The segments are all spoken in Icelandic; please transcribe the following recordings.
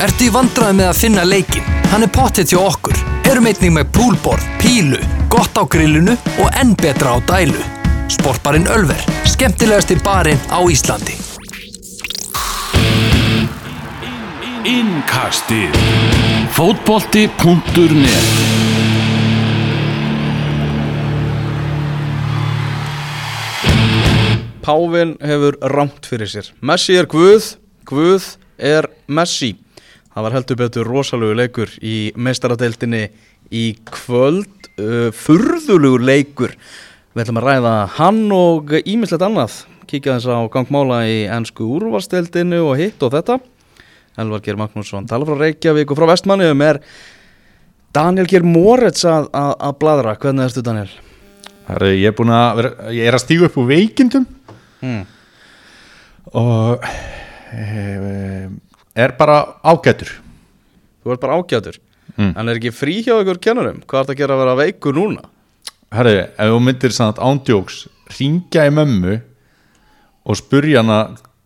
Ertu í vandræði með að finna leikin? Hann er pottet hjá okkur. Erum einnig með púlborð, pílu, gott á grillinu og enn betra á dælu. Sportbarinn Ölver, skemmtilegasti barinn á Íslandi. Innkastið Fótbolti.net Pávin hefur rámt fyrir sér Messi er Guð, Guð er Messi Það var heldur betur rosalegu leikur í meistaradeildinni í kvöld. Uh, Furðulugur leikur. Við ætlum að ræða hann og ímislegt annað. Kíkja þess á gangmála í ennsku úrvarsdeildinu og hitt og þetta. Elvar Geir Magnússon tala frá Reykjavík og frá Vestmanniðum er Daniel Geir Moritz að, að, að bladra Hvernig erstu Daniel? Herri, ég er vera, ég er að stígu upp úr veikindum. Hmm. og e, er bara ágætur Þú ert bara ágætur Mm. En er ekki frí hjá ykkur kennurum? Hvað ert að gera að vera veikur núna? Herri, ef þú myndir samt ándjóks ringja í mömmu og spurja hana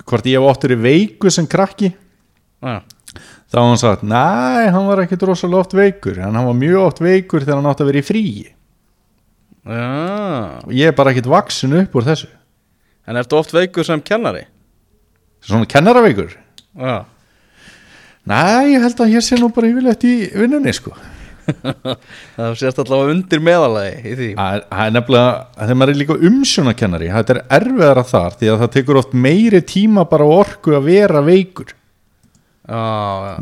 hvort ég hef oft verið veikur sem krakki Já, þá var hann sagt, næ, hann var ekkit rosalega oft veikur en hann var mjög oft veikur þegar hann átti að vera í fríi já. og ég er bara ekkit vaksin upp úr þessu En ertu oft veikur sem kennari? svona kennaraveikur Já næ, ég held að ég sé nú bara yfirleitt í vinnunni sko. Það sést allavega undir meðalagi í því. Það er- nefnilega, þegar maður er líka umsjónakennari þetta er erfiðara þar því að það tekur oft meiri tíma bara orku að vera veikur.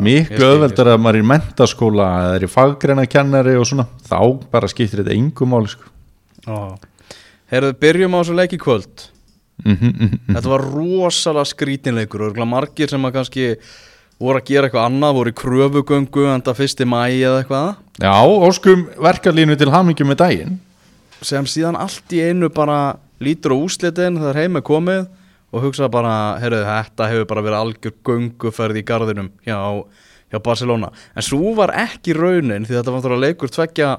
Miklu skil, öðveldar að maður er í mentaskóla eða er í faggreina kennari og svona þá bara skiptir þetta engum máli sko. Já. Heyrðu, byrjum á þessu leik í kvöld. Mm -hmm, Þetta var rosalega skrítinleikur og margir sem að kannski voru að gera eitthvað annað, voru í kröfugöngu enda fyrsti mæi eða eitthvað. Já, óskum verkalínu til hamingjum með daginn. Sem síðan allt í einu bara lítur á úslitin þegar heim er komið og hugsa bara, heyrðu, þetta hefur bara verið algjör gönguferð í garðinum hjá, hjá Barcelona. En svo var ekki raunin því þetta var náttúrulega leikur tveggja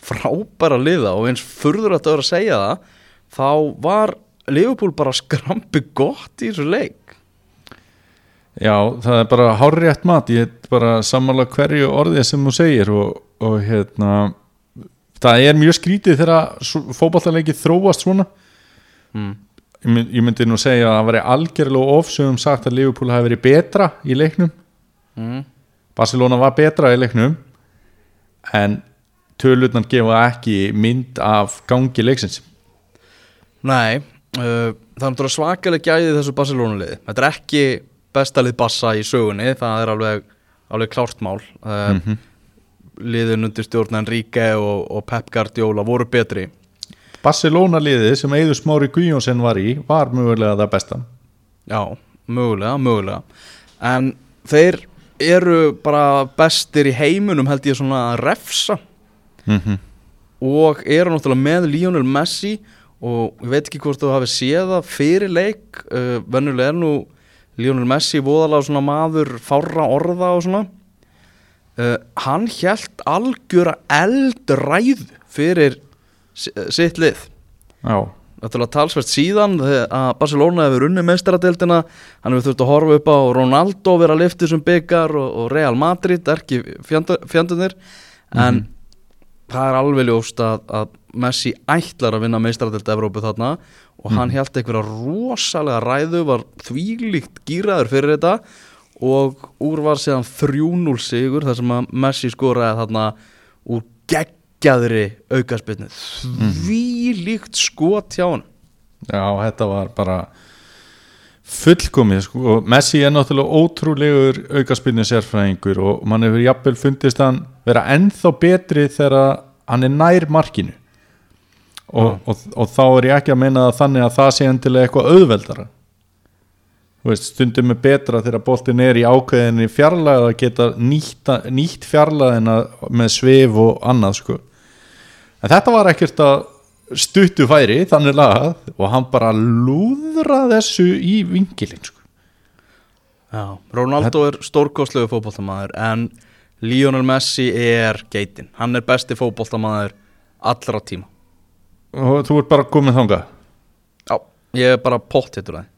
frábæra liða og eins furður að það var að segja það þá var Liverpool bara skrampi gott í þessu leik Já, það er bara hárrétt mat. Ég er bara sammála hverju orðið sem þú segir og, og hérna það er mjög skrítið þegar fótballaleiki þróast svona. Mm. ég, mynd, ég myndi nú segja að það væri algjörlega ofsögum sagt að Liverpool hafi verið betra í leiknum. Mm. Barcelona var betra í leiknum en tölutnar gefa ekki mynd af gangi leiksins. Nei, uh, það er náttúrulega svakaleg gæði í þessu Barcelona-liði. Þetta er ekki besta lið Bassa í sögunni Það er alveg, alveg klárt mál. Uh, Mhm. Liðin undir stjórn Enrique og, og Pep Guardiola voru betri. Barcelona liðið sem Eidur Smári Guðjónsson var í var mögulega það besta. Já, mögulega, mögulega. En þeir eru bara bestir í heiminum held ég svona að refsa. Mm -hmm. og eru náttúrulega með Lionel Messi og ég veit ekki hvort þú hafi séð það fyrir leik. Uh, venjulega er nú Lionel Messi voðalega svona maður fárra orða og svona. Uh, hann hjælt algjöra eldræð fyrir si- sitt lið. Já, Náttúrulega talsvert síðan að Barcelona hefur unnið meistaradeildina hann hefur þurft að horfa upp á Ronaldo vera að lifta þessum byggar og, og Real Madrid ekki fjandunir en það er alveg ljóst að, að Messi ætlar að vinna meistaradeild Evrópu þarna og hann held einhverja rosalega ræðu var þvílíkt gýraður fyrir þetta og úr var síðan 3-0 sigur þar sem að Messi skoraði þarna úr geggjaðri aukaspilnu þvílíkt skot hjá hann já, þetta var bara fullkomið sko. og Messi er náttúrulega ótrúlegur aukaspinni sérfræðingur og mann hefur jafnvel fundist hann vera ennþá betri þegar hann er nær markinu og, og, og þá er ég ekki að meina það þannig að það sé endilega eitthvað auðveldara. Veist, stundum er betra þegar boltin er í ákveðinni fjarlæð að geta nýtt, nýtt fjarlæðina með svif og annað sko. En þetta var ekkert að stuttu færi þannig lagað og hann bara lúðra þessu í vingilin sko. Já, Ronaldo er stórkostlegu fótboltamaður en Lionel Messi er geitin hann er besti fótboltamaður allra tíma og þú ert bara komin þangað? Já, ég er bara pott hittur það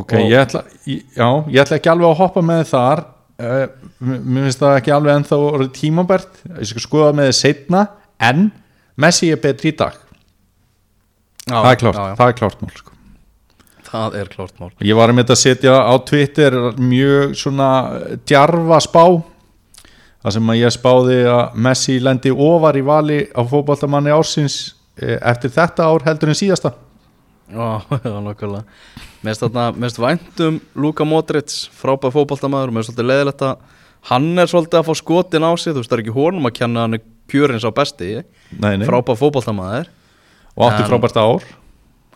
ok, ég ætla, ég- já, ég ætla ekki alveg að hoppa með þar. Uh, mér finnst það ekki alveg ennþá orðið tímabært. Ég skal skoða með þið setna en Messi er betri í dag. Já, það er klárt, já, það er klárt mál sko. það er klárt mál. Ég var að mynda að setja á Twitter mjög svona djarfa spá það sem að ég spáði að Messi lendi ofar í vali á fótballtamanni ársins eftir þetta ár heldur en síðasta. Já, nokkulega Mér finnst þarna, mér finnst væntum Luka Modric, frábæð fótboltamaður Mér finnst svolítið leðilegt að hann er svolítið að fá skotin á sig Þú veist, það er ekki honum að kenna hann er kjörins á besti. Frábæð fótboltamaður. Og átti En- frábært ár.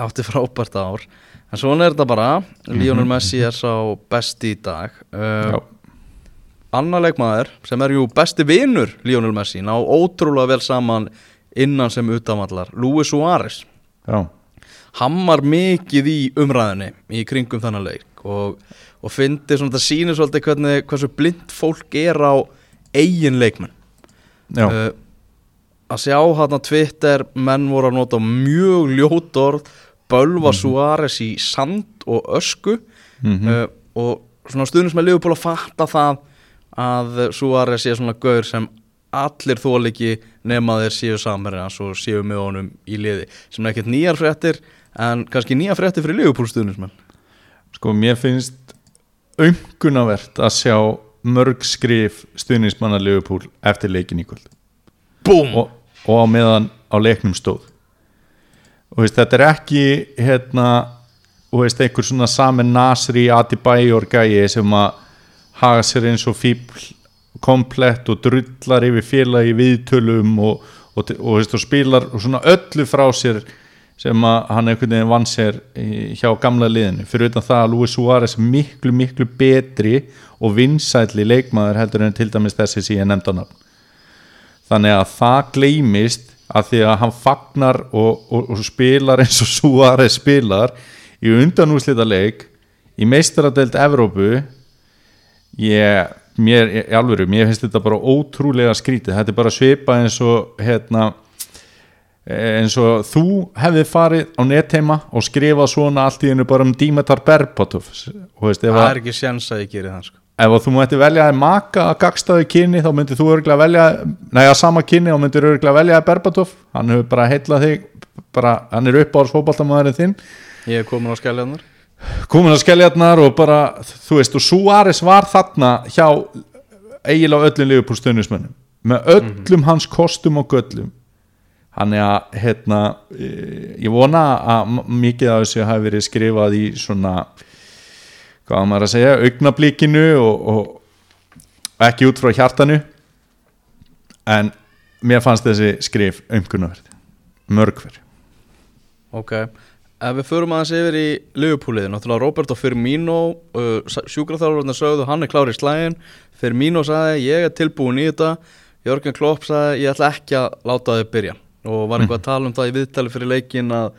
Átti frábært ár. En svona er þetta bara. Lionel Messi er sá besti í dag. Já. uh, Annar leikmaður sem er jú besti vinur Lionel Messi Ná ótrúlega vel saman innan sem utanvallar Luis Suárez. Já, hammar mikið í umræðinni í kringum þannig leik og, og fyndi svona, það sýnir svolítið hvernig, hversu blind fólk er á eigin leikmenn. Já, uh, að sjá hann að Twitter menn voru að nota mjög ljót orð bölva Suárez í sand og ösku. Mhm. uh, og svona stundum sem er liðbúl að fatta það að Suárez sé svona gaur sem allir þóliki nema þeir séu samherri hans og séu með honum í liði. Sem er ekkert nýjar fréttir en kannski nýjar fréttir fyrir liðbúl stundum sko mér finnst umgunavert að sjá mörg skrif stuðningsmanna Liverpool eftir leikin í kvöld. Og, og á meðan á leiknum stóð. Og veist, þetta er ekki hérna og veist, einhver svona saman Nasri Adibæjor gæi sem að haga sér eins og fíbl komplett og drullar yfir félagi viðtölum og, og, og, og spilar svona öllu frá sér sem að hann einhvern veginn vann sér hjá gamla liðinu. Fyrir utan það að Luis Suárez miklu miklu betri og vinsætli leikmaður heldur en til dæmis þessi sem ég nefndi á nafn. Þannig að það gleymist að því að hann fagnar og, og, og spilar eins og Suárez spilar í undanúslita leik í meistaradeild Evrópu. Ég, mér, í alvöru, mér finnst þetta bara ótrúlega skrítið, þetta er bara svipa eins og hérna eins og þú hefði farið á netheima og skrifað svona allt í hennu bara um Dimitar Berbatov það að er ekki sjens að ég geri það sko. ef þú mætti velja að maka að gagstaðu kynni þá myndir þú örgulega velja að sama kynni þá myndir örgulega velja að Berbatov. Hann hefur bara heitlað þig bara, hann er upp á fótballtamæðurinn þinn. Ég er komin á skelljarnar komin að skelljarnar og bara þú veist og Suárez var þarna hjá eiginlega öllum liðupúlstöðnismönnum með öllum hans kostum og göllum. Hann er að hérna, eh, ég vona að mikið af þessu hafi verið skrifað í svona hvað á maður að segja, augnablíkinu og, og ekki út frá hjartanu. En mér fannst þessi skrif umkunnaverð mörgver ok, ef við förum aðeins yfir í Liverpoolið, náttúrulega Roberto Firmino uh, sjúkraþjálfarnir sögðu hann er klár í slægin, Firmino sagði ég er tilbúin í þetta. Jörgen Klopp sagði ég ætla ekki að láta þau byrja. Og var eitthvað að tala um það í viðtali fyrir leikin að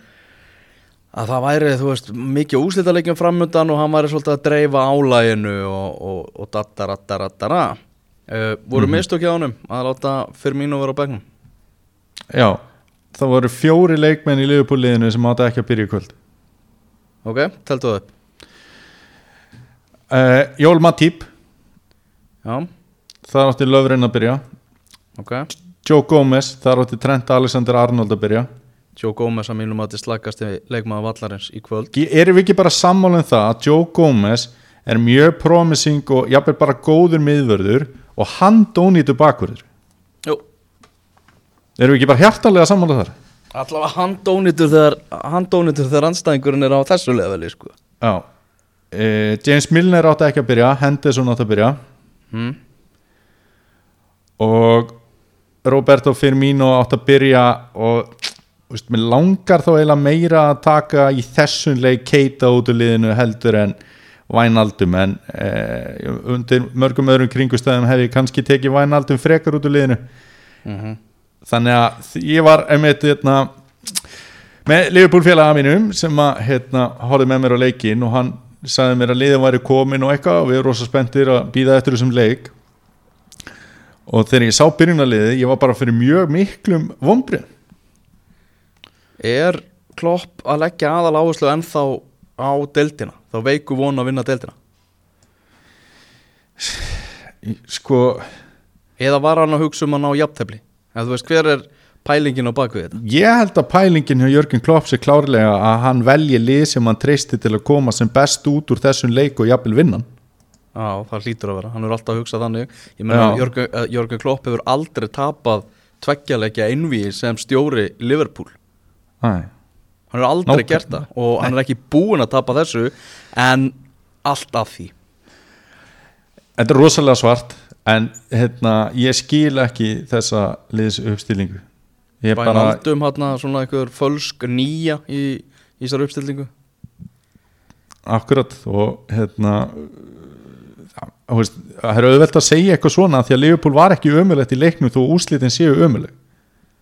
að það væri, veist, mikið úslita leikin framöndan og hann væri svolítið að dreifa álæginu og, og, og dattarattarattara uh, voru mm -hmm. honum að láta Firmino vera á begnum já, það voru fjóri leikmenn í liðupúliðinu sem átti ekki að byrja í kvöld. Ok, teltu það upp. Uh, Jól Matip. Já, þar átti Löfren að byrja. Ok. Joe Gomez, þar átti Trent Alexander Arnold að byrja. Joe Gomez að mínum þetta slagast leikmaður vallarins í kvöld. Erum við ekki bara sammála um það að Joe Gomez er mjög promising og jafnvel bara góður miðvörður og hann dónýtu bakvörður? Jú, erum við ekki bara hjartalega sammála þar? Allavega hann dónitur þegar hann dónitur þegar anstæðingurinn er á þessu leveli sko. já. Uh, James Milner átti ekki að byrja Henderson átti að byrja. Hmm? og Roberto Firmino átti að byrja og veist, langar þá eiginlega meira að taka í þessum leik keita út úr liðinu heldur en Vænaldum en eh, undir mörgum öðrum kringustæðum hef ég kannski tekið Vænaldum frekar út úr liðinu. Mm þannig að ég var einmitt hérna, með Liverpool félaga mínum sem að hérna, horfði með mér á leikin og hann sagði mér að liðin væri komin og eitthvað og við erum rosa spenntir að býða eftir þessum leik. Og þegar ég sá byrjunarliði ég var bara fyrir mjög miklum vombrið Er Klopp að leggja aðal áherslu ennþá á deildina? Þá veiku von að vinna deildina? Sko eða var hann að hugsa um að ná jafntefli en þú veist hver er pælingin á bakvið þetta? Ég held að pælingin hjá Jörgen Klopp sé klárlega að hann velji lið sem hann treysti til að koma sem best út úr þessum leik og jafnvel vinnan Já, það hlýtur að vera, hann er alltaf að hugsa þannig. Ég meina. Jörgen, uh, Jörgen Klopp hefur aldrei tapað tveggjalegja einvíi sem stjóri Liverpool. Æ. Hann hefur aldrei Nákvæm- gert það og hann er ekki búinn að tapa þessu en allt af því. Þetta er rosalega svart en hérna, ég skil ekki þessa liðs uppstillingu ég Bara bara, aldum hann svona einhver fölsk nýja í, í þessar uppstillingu? Akkurat og hérna það, er auðvelt að segja eitthvað svona því að Liverpool var ekki ömulegt í leiknum þó úslitin séu ömuleg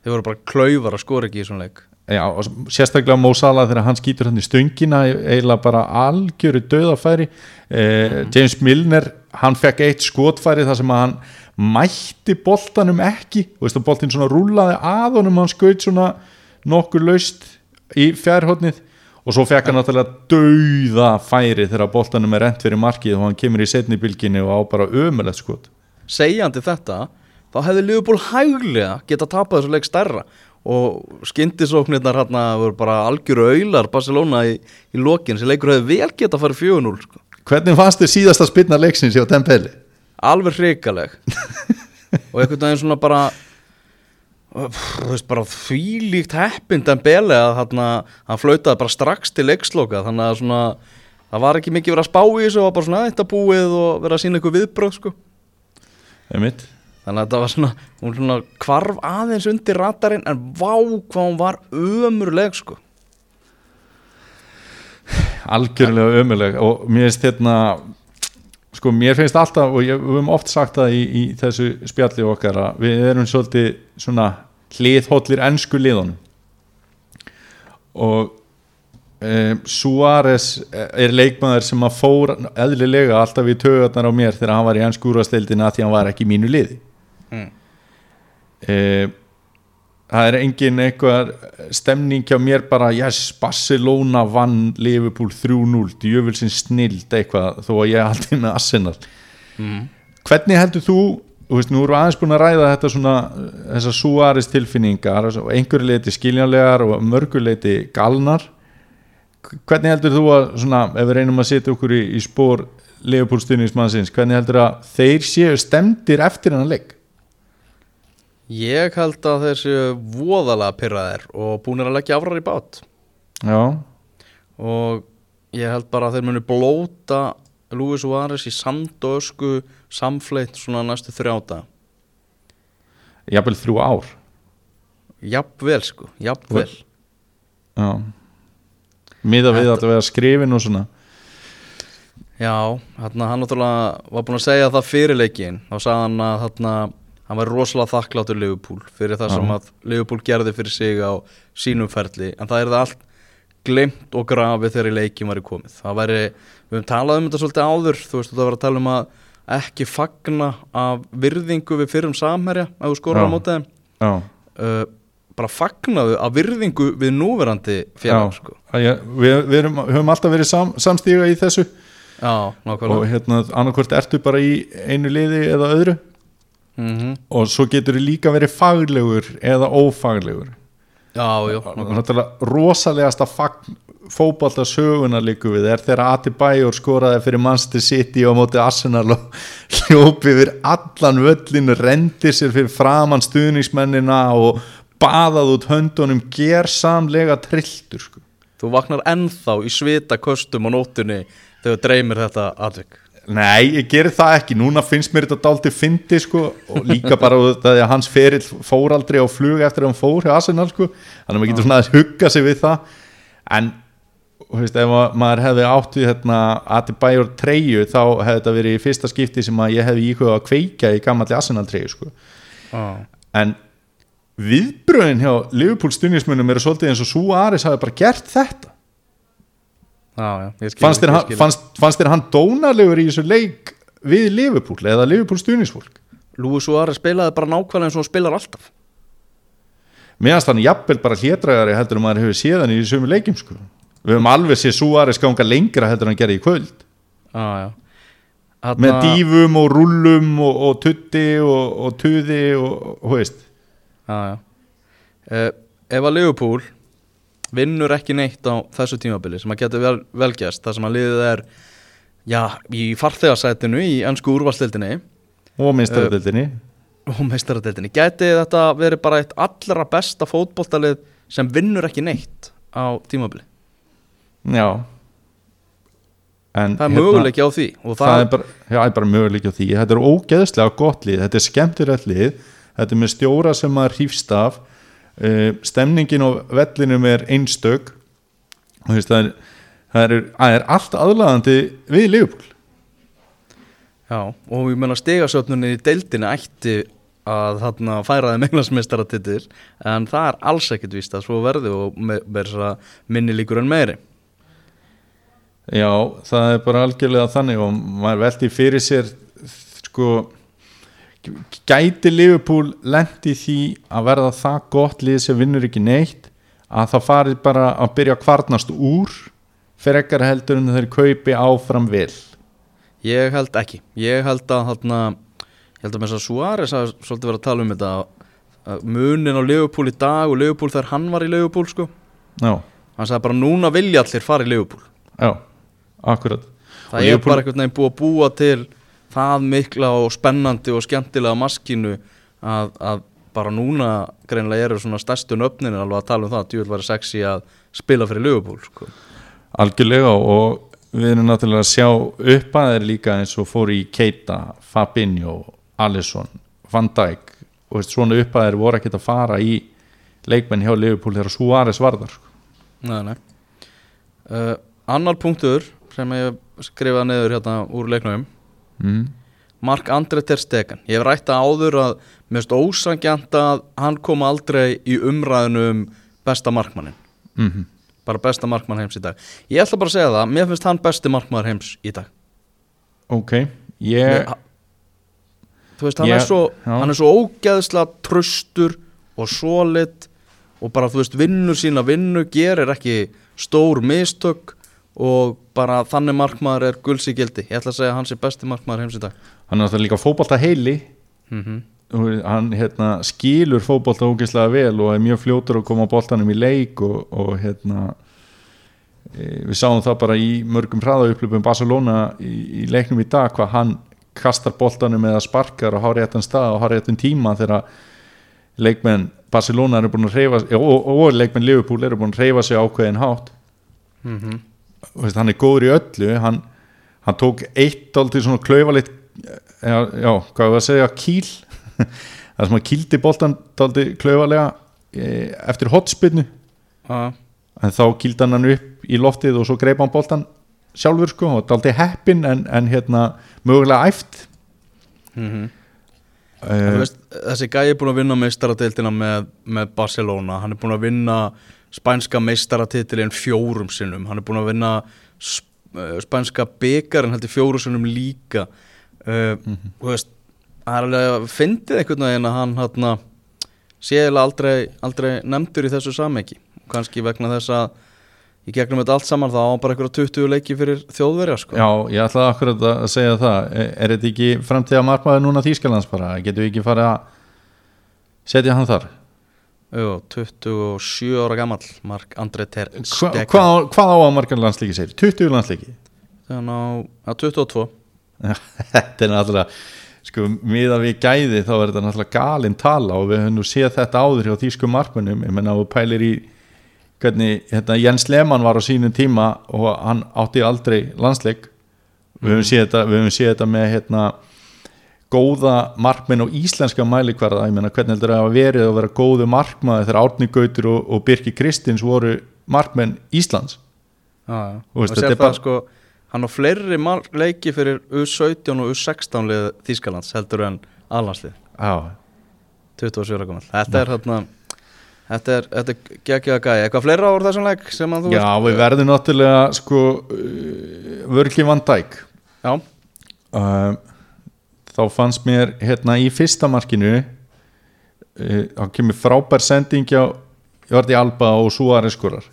Þeir voru bara klaufar að skora ekki í svona leik. Já, og sérstaklega Mo Salah þegar hann skýtur hann í stöngina eiginlega bara algjöru döðafæri eh, James Milner hann fekk eitt skotfæri þar sem að hann mætti boltanum ekki. Og veist að boltin svona rúlaði að honum hann skaut svona nokkur laust í fjærhóttnið og svo fekk hann náttúrulega dauða færi þegar boltanum er rent fyrir markið og hann kemur í setni bylginni og á bara ömulegt skot. Segjandi þetta, þá hefði Liverpool hæglega geta tapað þessu leik stærra. Og skyndisóknirnar hann voru bara algjöru auðlar Barcelona í, í lokin. Sem leikur hefði vel geta farið 4-0 sko. Hvernig fannst þið síðasta spilna leiksins hjá Dembele? alveg hrikaleg og einhvern veginn svona bara þú veist bara þvílíkt heppin Dembele að hann flautaði bara strax til leiksloka þannig að svona það var ekki mikið verið að spá í þessu og var bara svona þetta búið og verið að sína eitthvað viðbröð sko. Einmitt. þannig að þetta var svona hún svona kvarf aðeins undir radarinn en vá hvað hún var ömurleg sko. Algjörlega ömuleg og mér finnst hérna sko mér finnst alltaf og ég, við höfum oft sagt það í, í þessu spjalli okkar að við erum svolítið svona hliðhóllir ennsku liðunum og um, Suárez er leikmaður sem að fór eðlilega alltaf í tögarnar á mér þegar hann var í ennsku úrvasteildina því hann var ekki í mínu liði Mm. um, það er engin eitthvað stemning hjá mér bara yes, Barcelona vann Liverpool 3-0, djöfulsinn snild eitthvað, þó að ég haldi með Arsenal. Mm. hvernig heldur þú þú veist, nú erum við aðeins búin að ræða þetta svona, þessar súaris tilfinningar og einhverju leiti skiljanlegar og mörgu leiti galnar. Hvernig heldur þú að svona, ef við reynum að setja okkur í, í spór Liverpool stuðnismannsins, hvernig heldur að þeir séu stemdir eftir hennar leik ég held að þeir séu voðalega pyrraðir og búinir að leggja afrar í bát. Já, og ég held bara að þeir munu blóta Luis Suárez í sand og ösku samfleitt svona næstu þrjáta jafnvel þrjú ár. Jafnvel sko, jafnvel. Já. Miða við Þetta- að vera skrifin og svona. Já, hann náttúrulega var búin að segja það fyrir leikin þá sagði hann að þarna hann var rosalega þakkláttur Liverpool fyrir það sem að Liverpool gerði fyrir sig á sínum ferli. En það er það allt glemt og grafið þegar í leikin var í komið. Það væri, við höfum talað um þetta svolítið áður. Þú veist, það var að tala um að ekki fagna af virðingu við fyrrum samherja ef þú skorar Já. á já, uh, bara fagnaðu af virðingu við núverandi Já. sko. Að ég, við, við erum, höfum alltaf verið sam, samstíga í þessu. Já, og hérna annarkvort ertu bara í einu liði eða öðru mm og svo getur þú líka verið faglegur eða ófaglegur. Já, já, náttúrulega rosalegasta fagn fótbolta söguna líku við er þegar Ati Bajor skoraði fyrir Manchester City og móti Arsenal og hljópi yfir allan völlin rendir sér fyrir framann stuðningsmennina og baðað út höndunum gersamlega trilltur sko. þú vaknar ennþá í svita köstum á nóttunni þegar dreymir þetta atvik Nei, ég gerir það ekki, núna finnst mér þetta dálítið fyndi sko og líka bara út af því að hans ferill fór aldrei á flug eftir að hann fór hjá Arsenal sko, þannig að maður getur svona að hugga sig við það. En þú veist, ef ma- maður hefði átt við hérna Ati Bajor treyju þá hefði þetta verið fyrsta skipti sem að ég hefði íhuga að kveika í gammalli Arsenal treyju sko. Ah. en viðbröðin hjá Liverpool stuðnismunum eru svolítið eins og Suárez hafi bara gert þetta já, já, skil fannst þér, hann, fannst, fannst þér hann dónalegur í þessu leik við Liverpool eða Liverpool stuðnisfólk Luis Suárez spilaði bara nákvæmlega eins og hann spilar alltaf. Meðan þannig jafnvel bara hlétræðari heldur en maður hefur séðan í sömu leikjum sko. við höfum alveg séð Suárez ganga lengra heldur en hann gerði í kvöld. Já, já. Þarna- með dífum og rullum og, og tutti og, og tuði og, og veist. Já, já. Uh, Ef að Liverpool vinnur ekki neitt á þessu tímabili sem að getur vel, velgjast þar sem að liðið er já, í farþegarsætinu í ennsku úrvalstildinni og minnstaradeldinni og meistaradeildinni. Geti þetta verið bara eitt allra besta fótboltalið sem vinnur ekki neitt á tímabili? Já. En það er möguleiki á því það, það, er bara, er bara möguleiki á því. Þetta er ógeðslega gott lið, þetta er skemmtilegt lið. Þetta er með stjóra sem maður hrífst af. uh, stemningin á vellinum er einstök. Og það er, það er, það er allt aðlaðandi við Liverpool. Já, og ég meina stegasöfnunni í deildinni ætti að þarna færa þeim englandsmeistaratitil en það er alls ekkit víst að svo verði og að minni líkur en meiri. Já, það er bara algjörlega þannig og maður veldi fyrir sér sko gæti Liverpool lendi því að verða það gott lið sem vinnur ekki neitt að það farið bara að byrja að kvarnast úr fyrir ekkar heldur en þeir kaupi áfram vel? Ég held ekki, ég held að þarna, ég held að með þess að Suárez að svolítið vera að tala um þetta munin á Liverpool í dag og Liverpool þegar hann var í Liverpool sko. Já, hann sagði bara núna vilja allir fara í Liverpool. Já, akkurat. Það Og er Liverpool- bara einhvern veginn búið að búa til það mikla og spennandi og skemmtilega maskínu að, að bara núna greinlega eru svona stærstu nöfnin alveg að tala um það, djúvel væri sexy að spila fyrir Liverpool sko. Algjörlega og við erum náttúrulega að sjá upp að þeir líka eins og fór í Keita, Fabinho, Alisson, Van Dijk og veist, svona upp að þeir voru ekkert að fara í leikmenn hjá Liverpool þegar Suárez varðar sko. Nei, nei. Uh, annar punktur sem ég skrifaði neður hérna úr leiknum mm. Mark André Ter Stegen. Ég hef rætt að áður að finnst ósangjant að hann kom aldrei í umræðinu um besta markmannin Mm bara besta markmann heims í dag. Ég ætla bara að segja það, mér finnst hann besti markmann heims í dag. Ok, ég Mér- þú veist, hann, Ég- er svo, já. hann er svo ógeðslega tröstur og solid og bara þú veist vinnur sína vinnu gerir ekki stór mistök og bara þannig markmaður er gulls í gildi. Ég ætla að segja að hann sé besti markmaður heims í dag. Hann er náttúrulega líka fótbolta heili. Mm hann hérna, skilur fótbolta ógeðslega vel og er mjög fljótur að koma boltanum í leik og, og hérna e, við sáum það bara í mörgum hraðaupplöpum Barcelona í, í leiknum í dag hvað hann kastar boltanum eða sparkar og háréttan stað og háréttan tíma þegar leikmenn Barcelona eru búin að reyfa og, og, og leikmenn Liverpool eru búin að reyfa sig ákveðin hátt. -hmm. Veist, hann er góður í öllu hann, hann tók eitt aldrei svona klaufalit já, já, hvað var að segja, kýl það sem hann kýldi boltan aldrei klaufalega e, eftir hotspinnu en þá kýldi hann hann upp í loftið og svo greip hann boltan sjálfur sko og aldrei heppin en, en hérna mögulega æft. Mm e, veist, þessi gæi er búin að vinna meistaradeildina með, með Barcelona. Hann er búin að vinna spænska meistaratitilin fjórum sinnum. Hann er búin að vinna eh, spænska byggarinn heldur fjórum sinnum líka. Uh, og veist það er alveg að fyndið einhvern veginn að hann hann séðilega aldrei, aldrei nefndur í þessu sameki kannski vegna þess að í gegnum þetta allt saman þá á bara einhverja 20 leiki fyrir þjóðverja sko. já, ég ætlaði akkurat að segja það. Er, þetta ekki framtíða markmaður núna Þýskalands bara, getum við ekki farið að setja hann þar Jú, 27 ára gamall Mark André Ter Hva, Stegen hvað, á- hvað á að margar landslíki segir? 20 landslíki? Þannig á 22 þetta er náttúrulega sko, miða við gæði þá er þetta náttúrulega galinn tala og við höfum nú séð þetta áður hjá þýskum markmönnum ég menna að þú pælir í hvernig hérna, Jens Lehmann var á sínum tíma og hann átti aldrei landsleik við höfum séð þetta, við höfum séð þetta með hérna góða markmenn og íslenska mælikvarða. Ég menna hvernig heldur það að verið að vera góðu markmaði þegar Árni Gautur og, og Birki Kristins voru markmenn Íslands? Já. Þú veist, og sér það bara- sko hann á fleiri leiki fyrir U17 og U16 lið Þýskalands heldur en alhanslið Já, 27 ára gamall. Þetta er hérna þetta er, þetta er geggjaða gæi. Eitthvað fleira ára þessum leik sem að þú Já, við verðum náttúrulega sko uh, Vörgli Van Dijk. Já, uh, þá fannst mér hérna í fyrsta markinu uh, þá kemur frábær sending hjá Jordi Alba og Suárez skorar.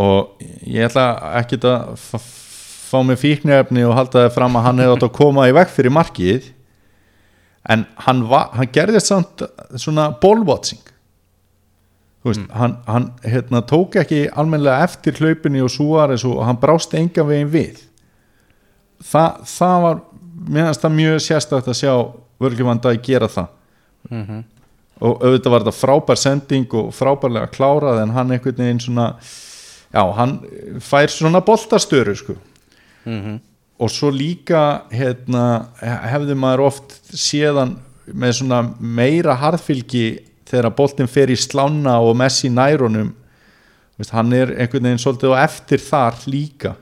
Og ég ætla ekki að fá með fíknefni og halda það fram að hann hefði átt að koma í vekk fyrir markið en hann, hann gerði samt svona ballwatching þú veist, hann, hann hérna, tók ekki almennilega eftir hlaupinni og Suárez og hann brást enga veginn við. Þa, það var meðanst það mjög sérstakt að sjá Vörgjumanda að gera það Mhm. og auðvitað var þetta frábær sending og frábærlega klárað en hann einhvern veginn svona já, hann fær svona boltastöru sko Mhm. og svo líka hérna, hefði maður oft séðan með svona meira harðfylgi þegar boltin fer í slána og Messi nærunum hann er einhvern veginn svolítið á eftir þar líka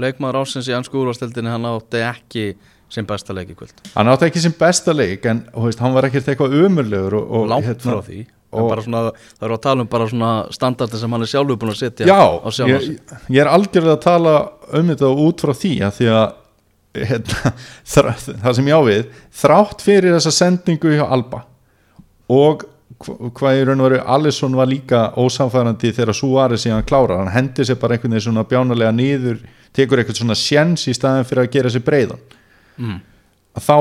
Leikmaður ásins í ansku úrvastildinni hann átti ekki sem besta leik í kvöld. Hann átti ekki sem besta leik en veist, hann var ekkert eitthvað umurlegur og, og, Langt hérna- frá því svona, Það eru að tala um bara svona standardin sem hann er sjálfur búin að setja Já, ég, ég er algjörlega að tala um þetta út frá því að því að hérna, það sem ég á við þrátt fyrir þessa sendingu hjá Alba og hvað í raun og veru Alisson var líka ósamfærandi þegar Suárez síðan klárar hann hendi sér bara einhvern veginn svona bjánulega niður tekur eitthvað svona sjens í staðin fyrir að gera sér breiðan mm. að þá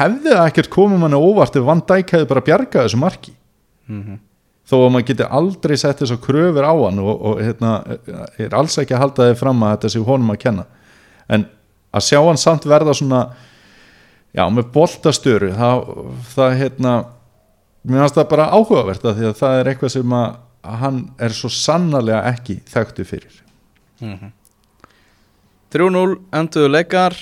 hefði það ekkert komið manni óvart ef Van Dijk hefði bara bjargað þessu marki Mhm. þó að maður geti aldrei sett þess að kröfur á hann og, og hérna, er alls ekki að halda þið fram að þetta sé honum að kenna en að sjá hann samt verða svona já, með boltastöru það, það hérna mér finnst það bara áhugavert að því að það er eitthvað sem að hann er svo sannarlega ekki þekktu fyrir. 3-0 enduðu leikar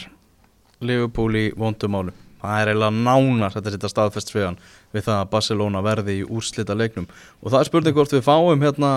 Liverpool í vondumálum það er eiginlega nánar þetta setja staðfest fyrir hann við það að Barcelona verði í úrslita leiknum. Og það er spurning hvort við fáum hérna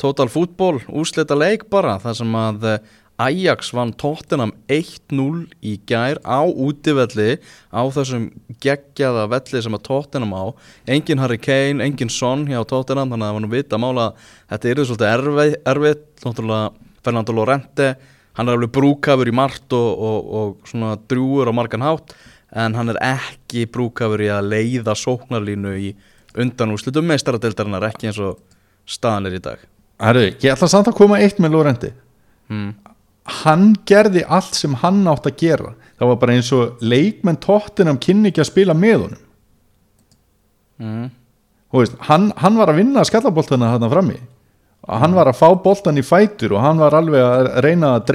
Total Football úrslita leik bara þar sem að eh, Ajax vann Tottenham 1-0 í gær á útivelli á þessum geggjaða velli sem að Tottenham á. Engin Harry Kane, engin Son hjá Tottenham þannig að það var nú vita mála að þetta er svolítið erfið, erfið náttúrulega Fernando Lorente hann er alveg brúkafur í margt og, og, og svona drúur á margan hátt en hann er ekki brúkafur í að leiða sóknarlínu í undanúslitum meistaradeildarinnar ekki eins og staðan er í dag. Herru, ég ætla samt að koma eitt með Lórendi mm. Hann gerði allt sem hann átt að gera. Það var bara eins og leikmenn tóttinam kynni ekki að spila með honum. Mm. Veist, hann, hann var að vinna skallaboltana þarna frammi. Hann var að fá boltan í fætur og hann var alveg að reyna að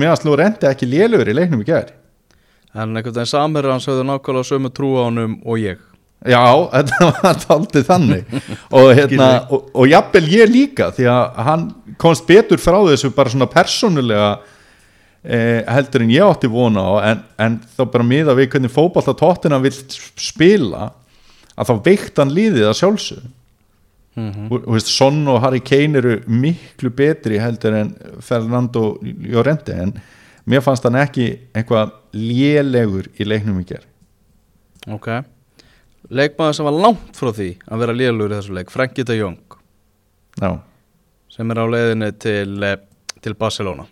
meðan slú rendi ekki lélugur í leiknum í gær. En einhvern veginn samherra hans höfðu nákvæmlega sömu trú á honum og ég já, þetta var aldrei þannig. Og, hérna, og, og jafnvel ég líka því að hann komst betur frá þessu bara svona persónulega eh, heldur en ég átti vona á en, en þá bara miða við hvernig fótbolta tóttina vill spila að þá veikt hann líðið að sjálfsög mm veist, Son og Harry Kane eru miklu betri heldur en Fernando Llorente en mér fannst hann ekki eitthvað lélegur í leiknum í ger ok leikmaður sem var langt frá því að vera lélur í þessu leik, Frankie de Jong. Já, sem er á leiðinni til, eh, til Barcelona.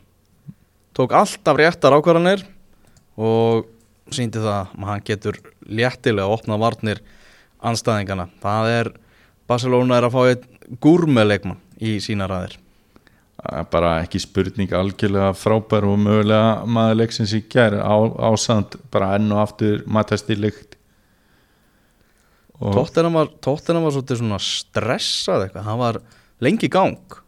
Tók alltaf réttar ákvarðanir og síndi það að hann getur léttilega að opna varnir anstæðingana það er, Barcelona er að fá einn gúrmeleikmann í sína ræðir er bara ekki spurning algjörlega frábær og mögulega maður leiksins í ger á, ásand bara enn og aftur matast í og Tóttina var, var svolítið svona stressað eitthvað, hann var lengi gang.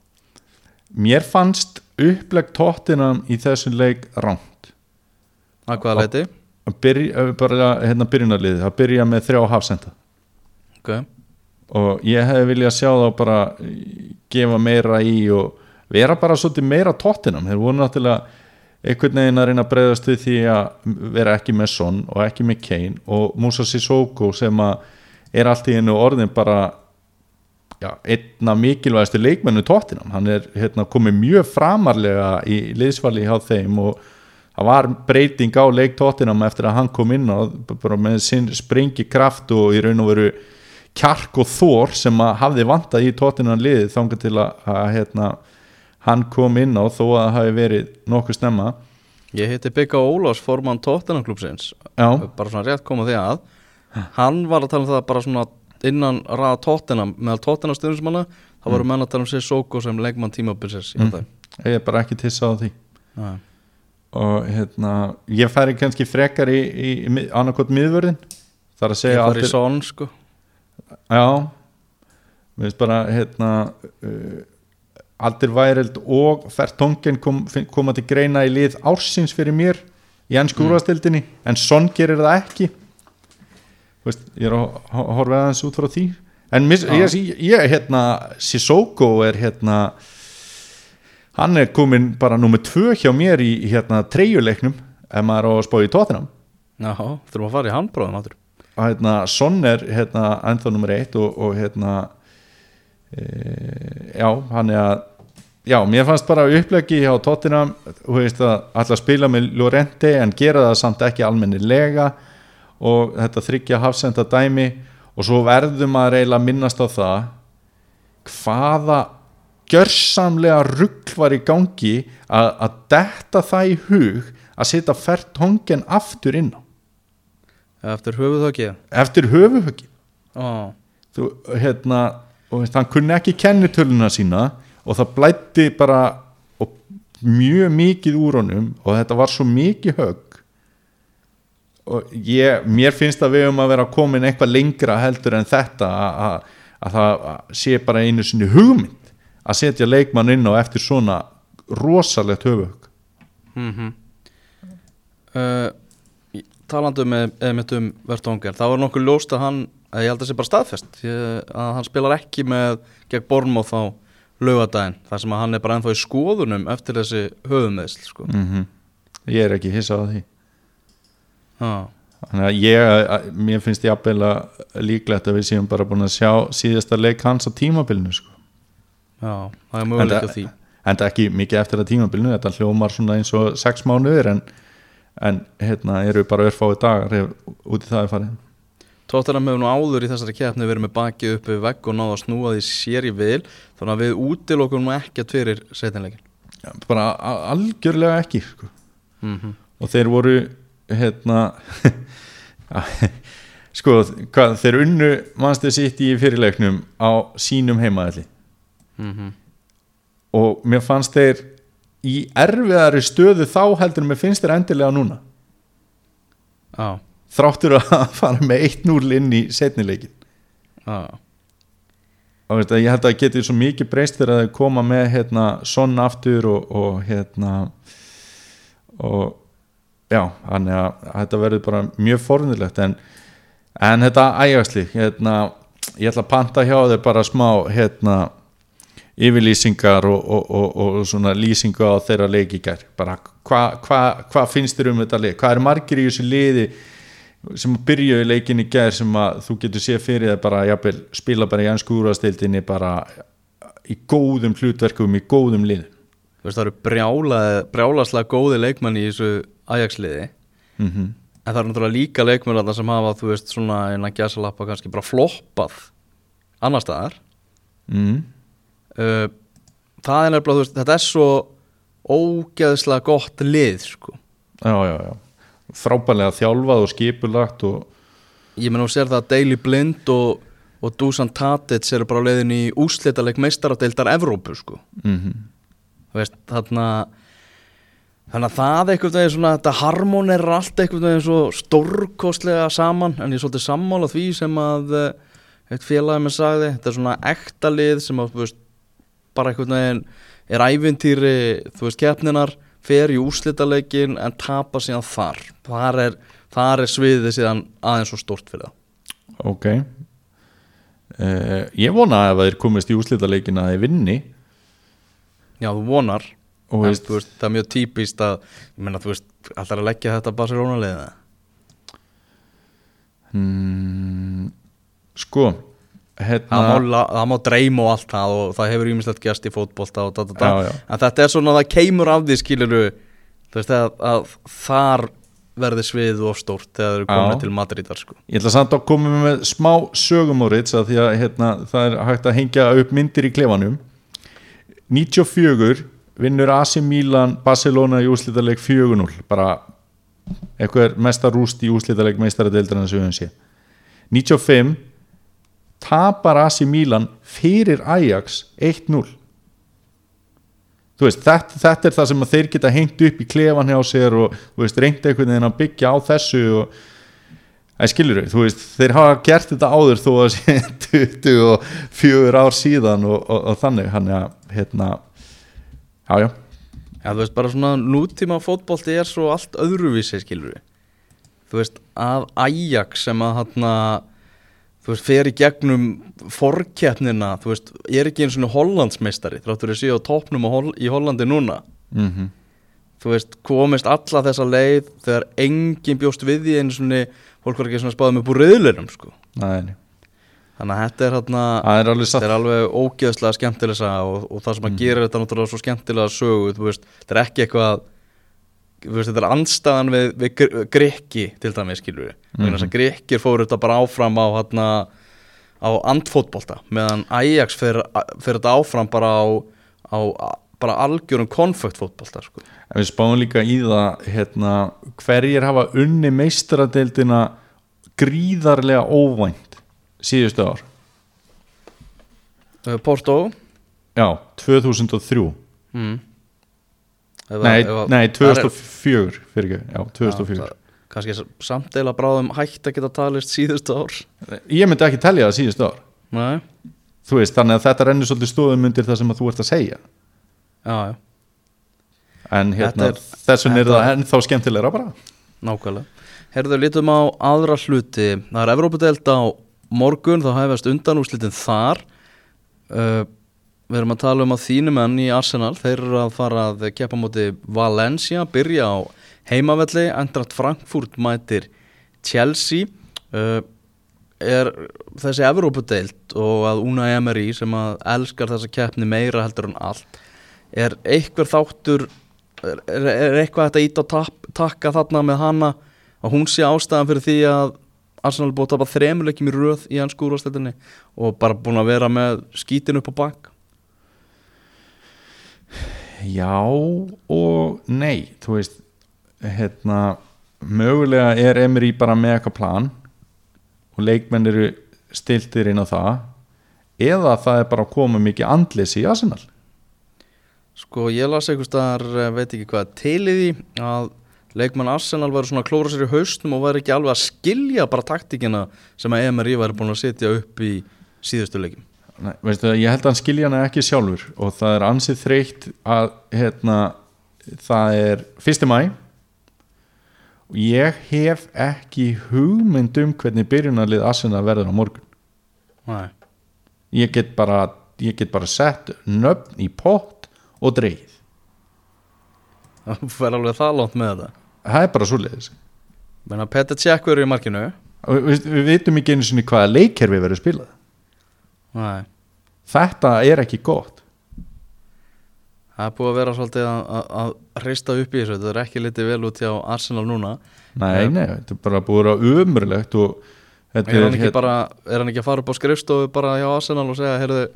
Mér fannst upplegg tóttinam í þessum leik rámt að hvaða leiti að byrja, bara hérna byrjunarliðið að byrja með þrjá hafsenda. Okay. og ég hefði viljað sjá þá bara gefa meira í og vera bara svolítið meira tóttinam þeir voru náttúrulega einhvern veginn að reyna að breyðast við því að vera ekki með Son og ekki með Kane og Musa Sissoko sem að er allt í einu orðin bara já, einna mikilvægastu leikmennu tóttinam, hann er hérna, komið mjög framarlega í liðsvali hjá þeim og það var breyting á leik tóttinam eftir að hann kom inn á bara með sinn springi kraft og í raun og veru kjark og þór sem að hafði vantað í tóttinan liðið þangað til að, að hérna, hann kom inn á þó að það hafi verið nokkuð snemma. Ég heiti Bygga Ólafs, formann já, bara svona rétt koma því að hann var að tala um það bara svona innan raða Tottenham, meðal Tottenham stundismanna þá voru menn að tala um sér Soko sem leikmann tímabilsins mm. ég er bara ekki tissa á því. Já. og hérna ég færi kannski frekar í, í, í annarkot miðvörðin þar að Ég segja fari í son sko. Já. Mér finnst bara hérna uh, Aldir Væreld og Fertongen kom, koma til greina í lið ársins fyrir mér í ennsku Mm. úrvastildinni en Son gerir það ekki veist, ég er að ho- horfa aðeins út frá því. En mis, Já. ég, ég hérna Sissoko er hérna hann er komin bara nummer tvö hjá mér í hérna treyjuleiknum ef maður á að spá í tóttinam Já, þurfum að fara í handbróðum áttur hérna, Son er hérna, ennþá nummer eitt og, og hérna e, já, hann er að já, mér fannst bara upplegi hjá Tottenham, þú veist að alltaf spila með Lorente en gera það samt ekki almennilega og þetta þryggja hafsenda dæmi og svo verðum að reyla minnast á það hvaða gjörsamlega rugl var í gangi að, að detta það í hug að setja fært hongen aftur inn á. Eftir ekki eftir höfuhöggi Ó, þú, hérna, og veist, hann kunni ekki kennitöluna sína og það blætti bara mjög mikið úr honum og þetta var svo mikið högg ég, mér finnst að við um að vera komin eitthvað lengra heldur en þetta að, að, að það sé bara einu sinni hugmynd að setja leikmann inn á eftir svona rosalegt höfuhögg mm uh, Talandi með, eða mitt um Vertónger Það var nokkuð ljóst að hann að Ég held að það sé bara staðfest ég, að hann spilar ekki með gegn Bormóð þá laugadaginn þar sem að hann er bara ennþá í skoðunum eftir þessi höfumeðsl sko. mm ég er ekki hissað á því. Þannig að ég, að, mér finnst ég að líklegt að við séum bara búin að sjá síðasta leik hans á tímabilinu sko. Já, það er möguleik á því en það ekki mikið eftir að tímabilinu þetta hljómar svona eins og sex mánuður en, en hérna eru bara örfáið dagar út í það er farið Tóttunum hefur nú áður í þessari keppni verið með bakið upp við vegg og náða að snúa því sér í vil þannig að við útilokum nú ekkert fyrir setjanleikin Já, bara algjörlega ekki sko. mm -hmm. og þeir voru hérna sko hvað, þeir unnu mannstu sitt í fyrirleiknum á sínum heimaðalli Mm og mér fannst þeir í erfiðari stöðu þá heldur mér finnst þeir endilega núna. Já, þráttur að fara með 1-0 inn í setnileikin já, og veist, að ég held að það geti svo mikið breyst þegar þeir koma með hérna, sonn aftur og, og hérna og já, þannig að þetta verður bara mjög fornilegt en, en þetta ægjastli hérna, ég ætla að panta hjá þeir bara smá hérna yfirlýsingar og, og, og, og svona lýsingu á þeirra leiki gær. Bara hvað hva, hva finnst þér um þetta leik hvað er margir í þessu liði sem byrjuðu leikin í gær sem að þú getur séð fyrir það bara jafnvel, spila bara í ennsku úrvastildinni bara í góðum hlutverkum í góðum liðum? Þú veist það eru brjála, brjálaslega góði leikmann í þessu Ajax-liði mm -hmm. En það eru náttúrulega líka leikmenn þarna sem hafa, þú veist, svona innan gæsalappa kannski bara floppað annar staðar. mm. Uh, það er nefnilega, veist, þetta er svo ógeðslega gott lið, sko. já, já, já frábælega þjálfað og skipulagt og Ég menn, þú sér það að Daily Blind og, og Dusan Tadic eru bara á leiðin í úslitaleg meistaradeildar Evrópu, sko. mm Þú veist, þarna... Þannig að það einhvern veginn svona, þetta harmon er allt einhvern veginn svo stórkostlega saman en ég er svolítið sammála því sem að eh, eitt félagi með sagði, þetta er svona ekta lið sem að, veist, bara veginn er ævintýri, þú veist, keppninar, fer í úrslitaleikin en tapar síðan þar. Þar er, þar er sviðið síðan aðeins svo stórt fyrir það. ok uh, ég vona að ef þeir komist í úslitaleikin að þeir vinni Já, þú vonar, og en, veist, veist, það er mjög típist að, ég meina, þú veist, allar að leggja þetta Barcelona-liðið. mm, sko það hérna má, la- það má dreym og allt það og það hefur ímislegt gæst í fótbolta og da, da, da. Já, já. en þetta er svona að það keimur af því skiluru veist að, að þar verði svið of stórt þegar þeir eru komin Já. til Madridar sko. Ég ætla samt að koma með smá sögumórits að því að hérna, það er hægt að hengja upp myndir í klefanum 94 vinnur AC Milan Barcelona í úslítaleg 4-0 bara eitthvað mesta rúst í úslítaleg meistaradeildrana sem við höfum sé 95 tapar AC Milan fyrir Ajax 1-0 þú veist, þetta, þetta er það sem þeir geta hengt upp í klefan hjá sér og veist, reyndi einhvern veginn að byggja á þessu og Það skilur þau, þú veist, þeir hafa gert þetta áður þó að sé 24 ár síðan og, og, og þannig, hann er að, hérna, já, já, Já, þú veist, bara svona nútíma fótbolti er svo allt öðruvísi, skilur við. Þú veist, að Ajax sem að hann þú veist, fer í gegnum forkeppnina, þú veist, er ekki eins og hollandsmeistari, þráttur að sé á topnum Hol í Hollandi núna. mm Þú veist, komist alla þessa leið þegar enginn bjóst við því einu svona, fólk var ekki svona spáðið með búriðlunum, sko. næni, Þannig að þetta er alveg Þetta er alveg ógeðslega skemmtilega saga og, og það sem að gera þetta náttúrulega svo skemmtilega sögu, þú veist, þetta er ekki eitthvað veist, þetta er andstæðan við, við gr- grikki til dæmis, skilur við mm -hmm. grikkir fóru þetta bara áfram á hana, á andfótbolta meðan Ajax fer þetta áfram bara á, á bara algjörum konfektfótbolta sko. en við spáum líka í það, hérna, hverjir hafa unni meistaradeildina gríðarlega óvænt síðustu ár, Uh, Porto? Já, 2003, mm. Ef að- nei, ef að- nei, það er- 2004, fyrir ekki, já, 2004. Já, kannski samt eila bráðum hægt að geta talist síðustu ár. Ég myndi ekki telja það síðustu ár, Nei, þú veist, þannig að þetta rennur svolítið stóðum undir það sem þú ert að segja. já, já, en hérna, er- þess vegna er það ennþá skemmtilegra bara. Nákvæmlega. Herðu, lítum á aðra hluti. Það er Evrópudeld á morgun þá hefast undanúslitin þar. Uh, Við erum að tala um að þínu menn í Arsenal þeir eru að fara að keppa móti Valencia, byrja á heimavelli Endrat Frankfurt mætir Chelsea. Uh, er þessi Evrópudeld og að Una Emery sem að elskar þessa keppni meira heldur en allt er eitthvað þáttur er, er, eitthvað þetta ít á tap, takka þarna með hana að hún sé ástæðan fyrir því að Arsenal búið að tapa þremuleikjum í röð í hans skúrúrstættinni og bara búin að vera með skítin upp á bak. Já og nei þú veist hérna, mögulega er Emery bara með eitthvað plan og leikmenn eru stiltir inn á það eða það er bara að koma mikið andlis í Arsenal. Sko ég las einhvers staðar, veit ekki hvað því að leikmann Arsenal var svona klóra sér í haustum og var ekki alveg að skilja bara taktíkina sem að Emery var búin að setja upp í síðustu leikim Nei, veistu, ég held að hann skilja hana ekki sjálfur og það er ansið þreytt að hérna, það er 1. mæ og ég hef ekki hugmynd um hvernig byrjunarlið Arsenal verður á morgun Nei. ég get bara, ég get bara sett nöfn í pott og dreigið Það fer alveg það langt með þetta það er bara svo leiðis Menna Petr Cech verður í markinu. Við, við vitum ekki einu sinni hvaða leikkerfi verður spilað. Nei. þetta er ekki gott. Það er búið að vera svolítið að, að, að hrista upp í þessu. Þetta er ekki litið vel út hjá Arsenal núna. Nei, nei, þetta er bara búið að vera umurlegt og þetta er hann, ekki bara, er hann ekki að fara upp á skrifstofu bara hjá Arsenal og segja heyrðu,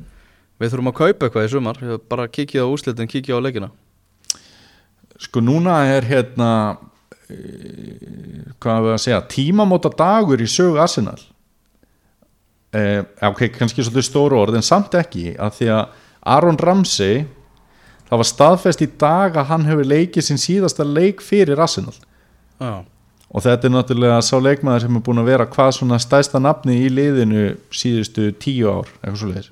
Við þurfum að kaupa eitthvað í sumar. Bara kikið á úslitin, kikið á leikina. Sko núna er hérna hvað er við að segja? Tímamóta dagur í sögu Arsenal. Eh, ok, kannski svolítið stóru orð en samt ekki að því að Aron Ramsey það var staðfest í dag að hann hefur leikið sin síðasta leik fyrir Arsenal. Já, og þetta er náttúrulega sá leikmaður sem er búin að vera hvað svona stæsta nafni í liðinu síðustu tíu ár eitthvað svo leiðis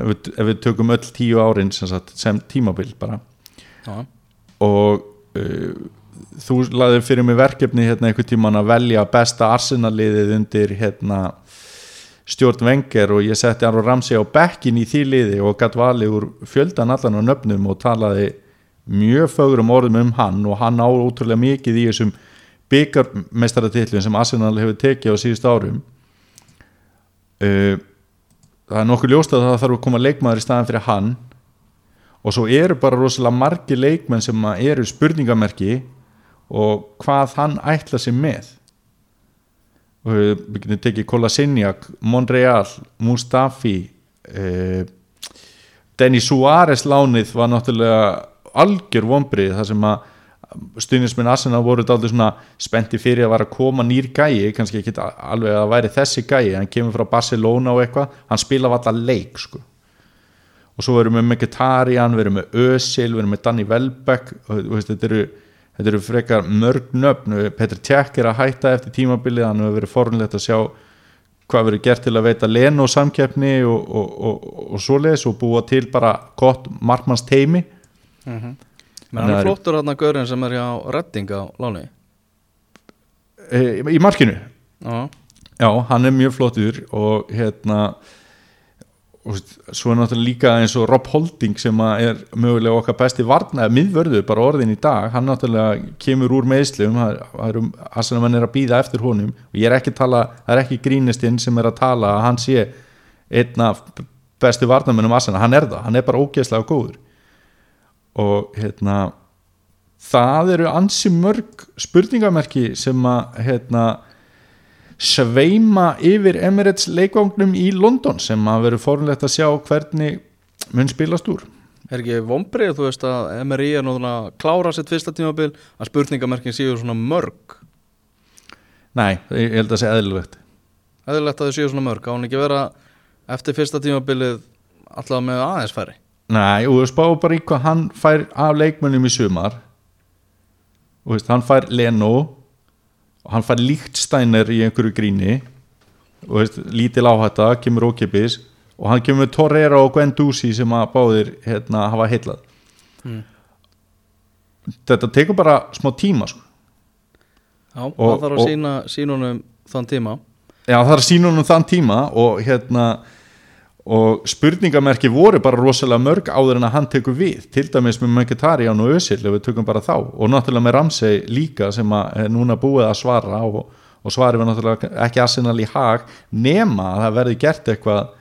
ef, ef við tökum öll tíu árin sem, sagt, sem tímabil bara. Já, og uh, þú laðið fyrir mig verkefni hérna einhvern tíman að velja besta Arsenal-liðið undir hérna stjórn Wenger og ég setti Aron Ramsey á bekkin í því liði og gatt valið úr fjöldan allan á nöfnum og talaði mjög fögrum orðum um hann og hann á ótrúlega mikið í þessum byggarmestaratillum sem Arsenal hefur tekið á síðust árum. Uh, það er nokkuð ljóst að það þarf að koma leikmaður í staðan fyrir hann og svo eru bara rosalega margi leikmenn sem eru spurningamerki og hvað hann ætla sér með og við getum tekið Kolasiniak, Monreal Mustafi uh, Denny Suárez lánið var náttúrulega algjör vonbrið þar sem að stuðnismenn Arsenal voru dálítið svona spennti fyrir að vara að koma nýr gæi kannski ekki alveg að væri þessi gæi hann kemur frá Barcelona og eitthvað hann spila alltaf leik sko. og svo erum við með Mkhitaryan, við erum með Özil við erum með Danny Welbeck og þú veist, þetta eru, þetta eru frekar mörg nöfn. Petr Tjekk er að hætta eftir tímabilið, hann hefur verið forunlegt að sjá hvað verið gert til að veita Leno samkeppni og, og, og, og svoleiðis og búa til bara gott markmanns teimi menn hann er flottur hann að gaurin sem er hjá Redding á láni e, í markinu? Já, Já, hann er mjög flottur og hérna og svo er náttúrulega líka eins og Rob Holding sem er mögulega okkar besti varna, eða miðvörður bara orðin í dag, hann náttúrulega kemur úr meðslum, Arsenal er að býða eftir honum. Og ég er ekki að tala, það er ekki grínistinn sem er að tala að hann sé einn af bestu varnamennum Arsenal, hann er það, hann er bara ógeðslega góður. Og hérna það eru ansi mörg spurningamerki sem að hérna sveima yfir Emirates leikvangnum í London sem að veru fórnlegt að sjá hvernig mun spilast úr. Er ekki vombrið þú veist að MRI er núna að klára sitt fyrsta tímabil að spurningamerkin séu svona mörg? Nei, ég held að það sé eðlilegt. Eðlilegt að þau séu svona mörg. Á hann ekki vera eftir fyrsta tímabilið alltaf með aðeins færri? Nei, og spá bara í hvað hann fær af leikmönnum í sumar. Og veist, hann fær Leno hann fær Líktsteiner í einhverju gríni og veist, lítil áhætta, kemur ókipis og hann kemur Torreira og Guendouzi sem að báðir hérna, hafa heillað Mm. þetta tekur bara smá tíma sko. já, Og- það þarf að sína sínunum þann tíma Já, það er að sína honum þann tíma og hérna og spurningamerki voru bara rosalega mörg áður en að hann tekur við. Til dæmis með Mkhitaryan og Özil við tökum bara þá. Og náttúrulega með Ramsey líka sem að er núna búið að svara og, og svarið var náttúrulega ekki Arsenal í hag nema að það verði gert eitthvað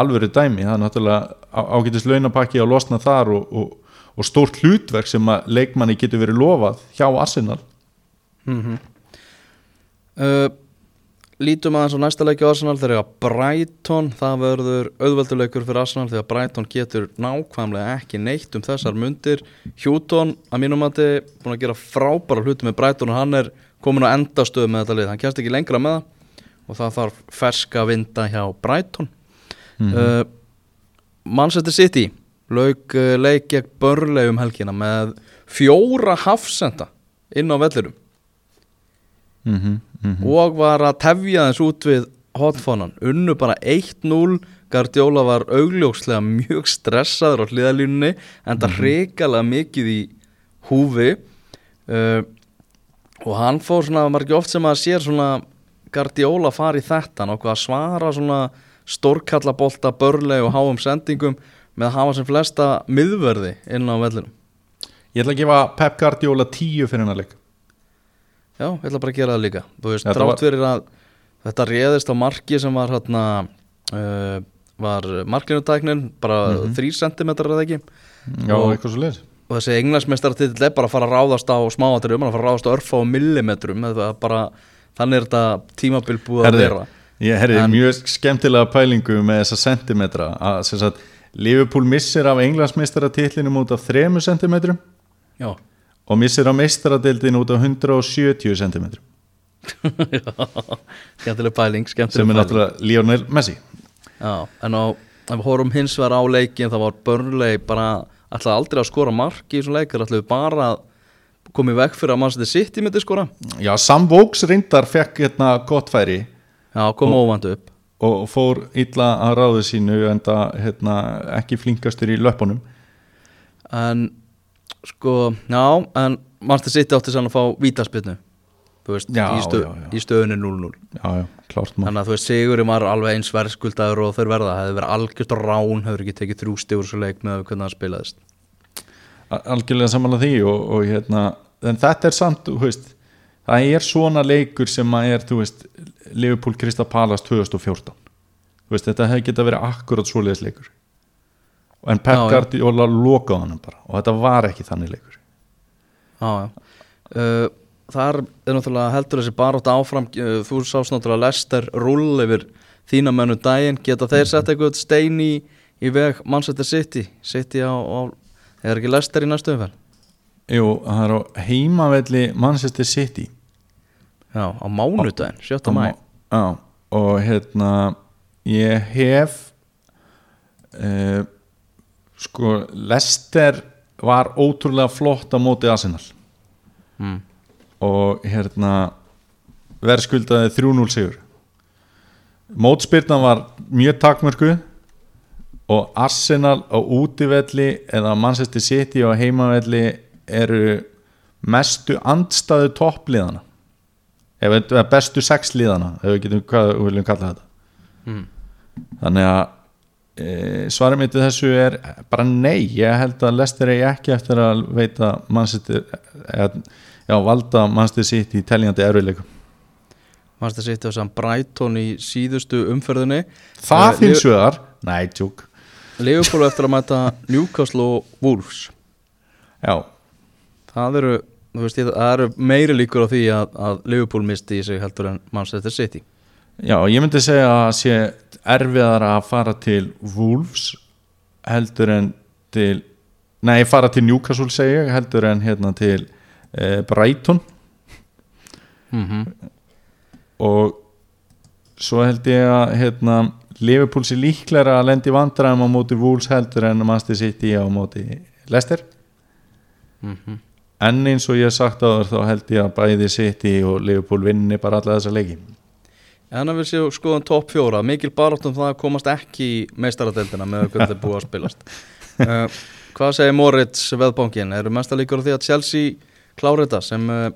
alvöru dæmi, það er náttúrulega á- ágætis launapakki að losna þar og, og, og stórt hlutverk sem að leikmanni getur verið lofað hjá Arsenal. Mm uh, Lítum aðeins á næsta leiki á Arsenal þegar að Brighton, það verður auðvelduleikur fyrir Arsenal þegar Brighton getur nákvæmlega ekki neitt um þessar mundir. Hjúton, að mínum að búin að gera frábæra hluti með Brighton og hann er komin á endastöðu með þetta lið. Hann kemst ekki lengra með það og það þarf ferska vinda hjá Brighton. Uh, Manchester City lauk uh, leik gegn Burnley um helgina með fjóra hafsenda inn á vellurum mm -hmm, mm og var að tefja þess út við hotfónan, unnu bara 1-0 Guardiola var augljókslega mjög stressaður á hliðalínunni en það hrikalega mikið í húfi. Uh, og hann fór svona, ekki oft sem að sér svona Guardiola fari í þetta og að svara svona stórkallabolta, börle og háum sendingum með að hafa sem flesta miðverði inn á vellinum. Ég ætla að gefa Pep Guardiola 10 fyrir hennar leik Já, ég ætla bara að gera það líka. Veist, Þetta drátt fyrir að þetta réðist á marki sem var hérna uh, var markinutæknin bara mm 3 cm eða ekki? Já, Og- eitthvað svo leiðis og þessi englansmestaratill er bara að fara að ráðast á smáaturum, að fara að ráðast á örfa og millimetrum bara, þannig er þetta tímabil búið að vera. Ég herði mjög skemmtilega pælingu með þessa sentimetra að Liverpool missir af englandsmeistaratitlinum út af 3 sentimetrum. Já, og missir af meistaradildin út af 170 sentimetrum. Skemmtileg pæling skemmtileg sem er náttúrulega Lionel Messi. Já, en á, horfum hins vegar á leikin það var Burnley bara ætlaði aldrei að skora mark í þessum leikar ætlaði bara í veg fyrir að Manchester City myndi skora. Já, Sam Vokes reyndar fekk hérna gott færi. Já, kom óvand upp. og fór illa að ráðu sínu en það hérna, ekki flinkastur í löpunum. En sko, já, en Manchester City átti sann að fá vítaspilnu veist, Já, í, stöð, í stöðunni 0-0 Já, já, klárt maður Þannig að þú veist, Sigurinn var alveg eins verðskuldaður og þeir verða. Það hefði verið algjört rán, hefur ekki tekið þrjú stigur svo leik með hvernig það spilaðist. Al- algjörlega samanlega því og, og hérna, en þetta er samt veist, það er svona leikur sem að er, þú veist, Liverpool Krista Palace 2014 þú veist, þetta hefði geta verið akkurat svoleiðis leikur en Pep. Guardiola lokaði hann bara og þetta var ekki þannig leikur Já, já uh, Þar er náttúrulega heldur þessi barótt áfram uh, Þú sást náttúrulega Lester rull yfir þína mennu daginn Geta þeir sett eitthvað stein í, í veg Manchester City City á, á Er ekki Lester í næstu umferð? Jú, það er á heimavelli Manchester City Já, á mánudaginn, 7. mæ Já, og hérna ég hef uh, sko Lester var ótrúlega flott á móti Arsenal mm. og hérna verðskuldaði 3-0 sigur mótspyrnan var mjög takmörku og Arsenal á útivelli eða Manchester City á heimavelli eru mestu andstæðu toppliðana eða bestu sex liðana ef við getum hvað við viljum kalla þetta Mm. þannig að svarið mitt við þessu er bara nei, ég held að Lester eigi ekki eftir að veita Manchester eða, já, valda Manchester City í teljandi erfiðleikum. Manchester City á saman Brighton í síðustu umferðinni. Það Eh, finnst vegar, nei, tjúk Liverpool á eftir að mæta Newcastle og Wolves. Já, það eru, veist, það eru meiri líkur á því að, að Liverpool misti í sig heldur en Manchester City já, ég myndi segja að sé erfiðar að fara til Wolves heldur en til nei, fara til Newcastle segi ég heldur en hérna til e, Brighton. Mm -hmm. og svo held ég að hérna, Liverpool sé líklega að lendi vandræðum á móti Wolves heldur en Manchester City á móti Leicester. En eins og ég sagt áður þá held ég að bæði City og Liverpool vinni bara alla þessa leiki En að við séum skoðum topp fjóra mikil baráttum það að komast ekki í meistaradeildina með hvernig það er búið að spilast uh, Hvað segir Moritz veðbankin? Eru mesta líkur á því að Chelsea klári þetta sem uh,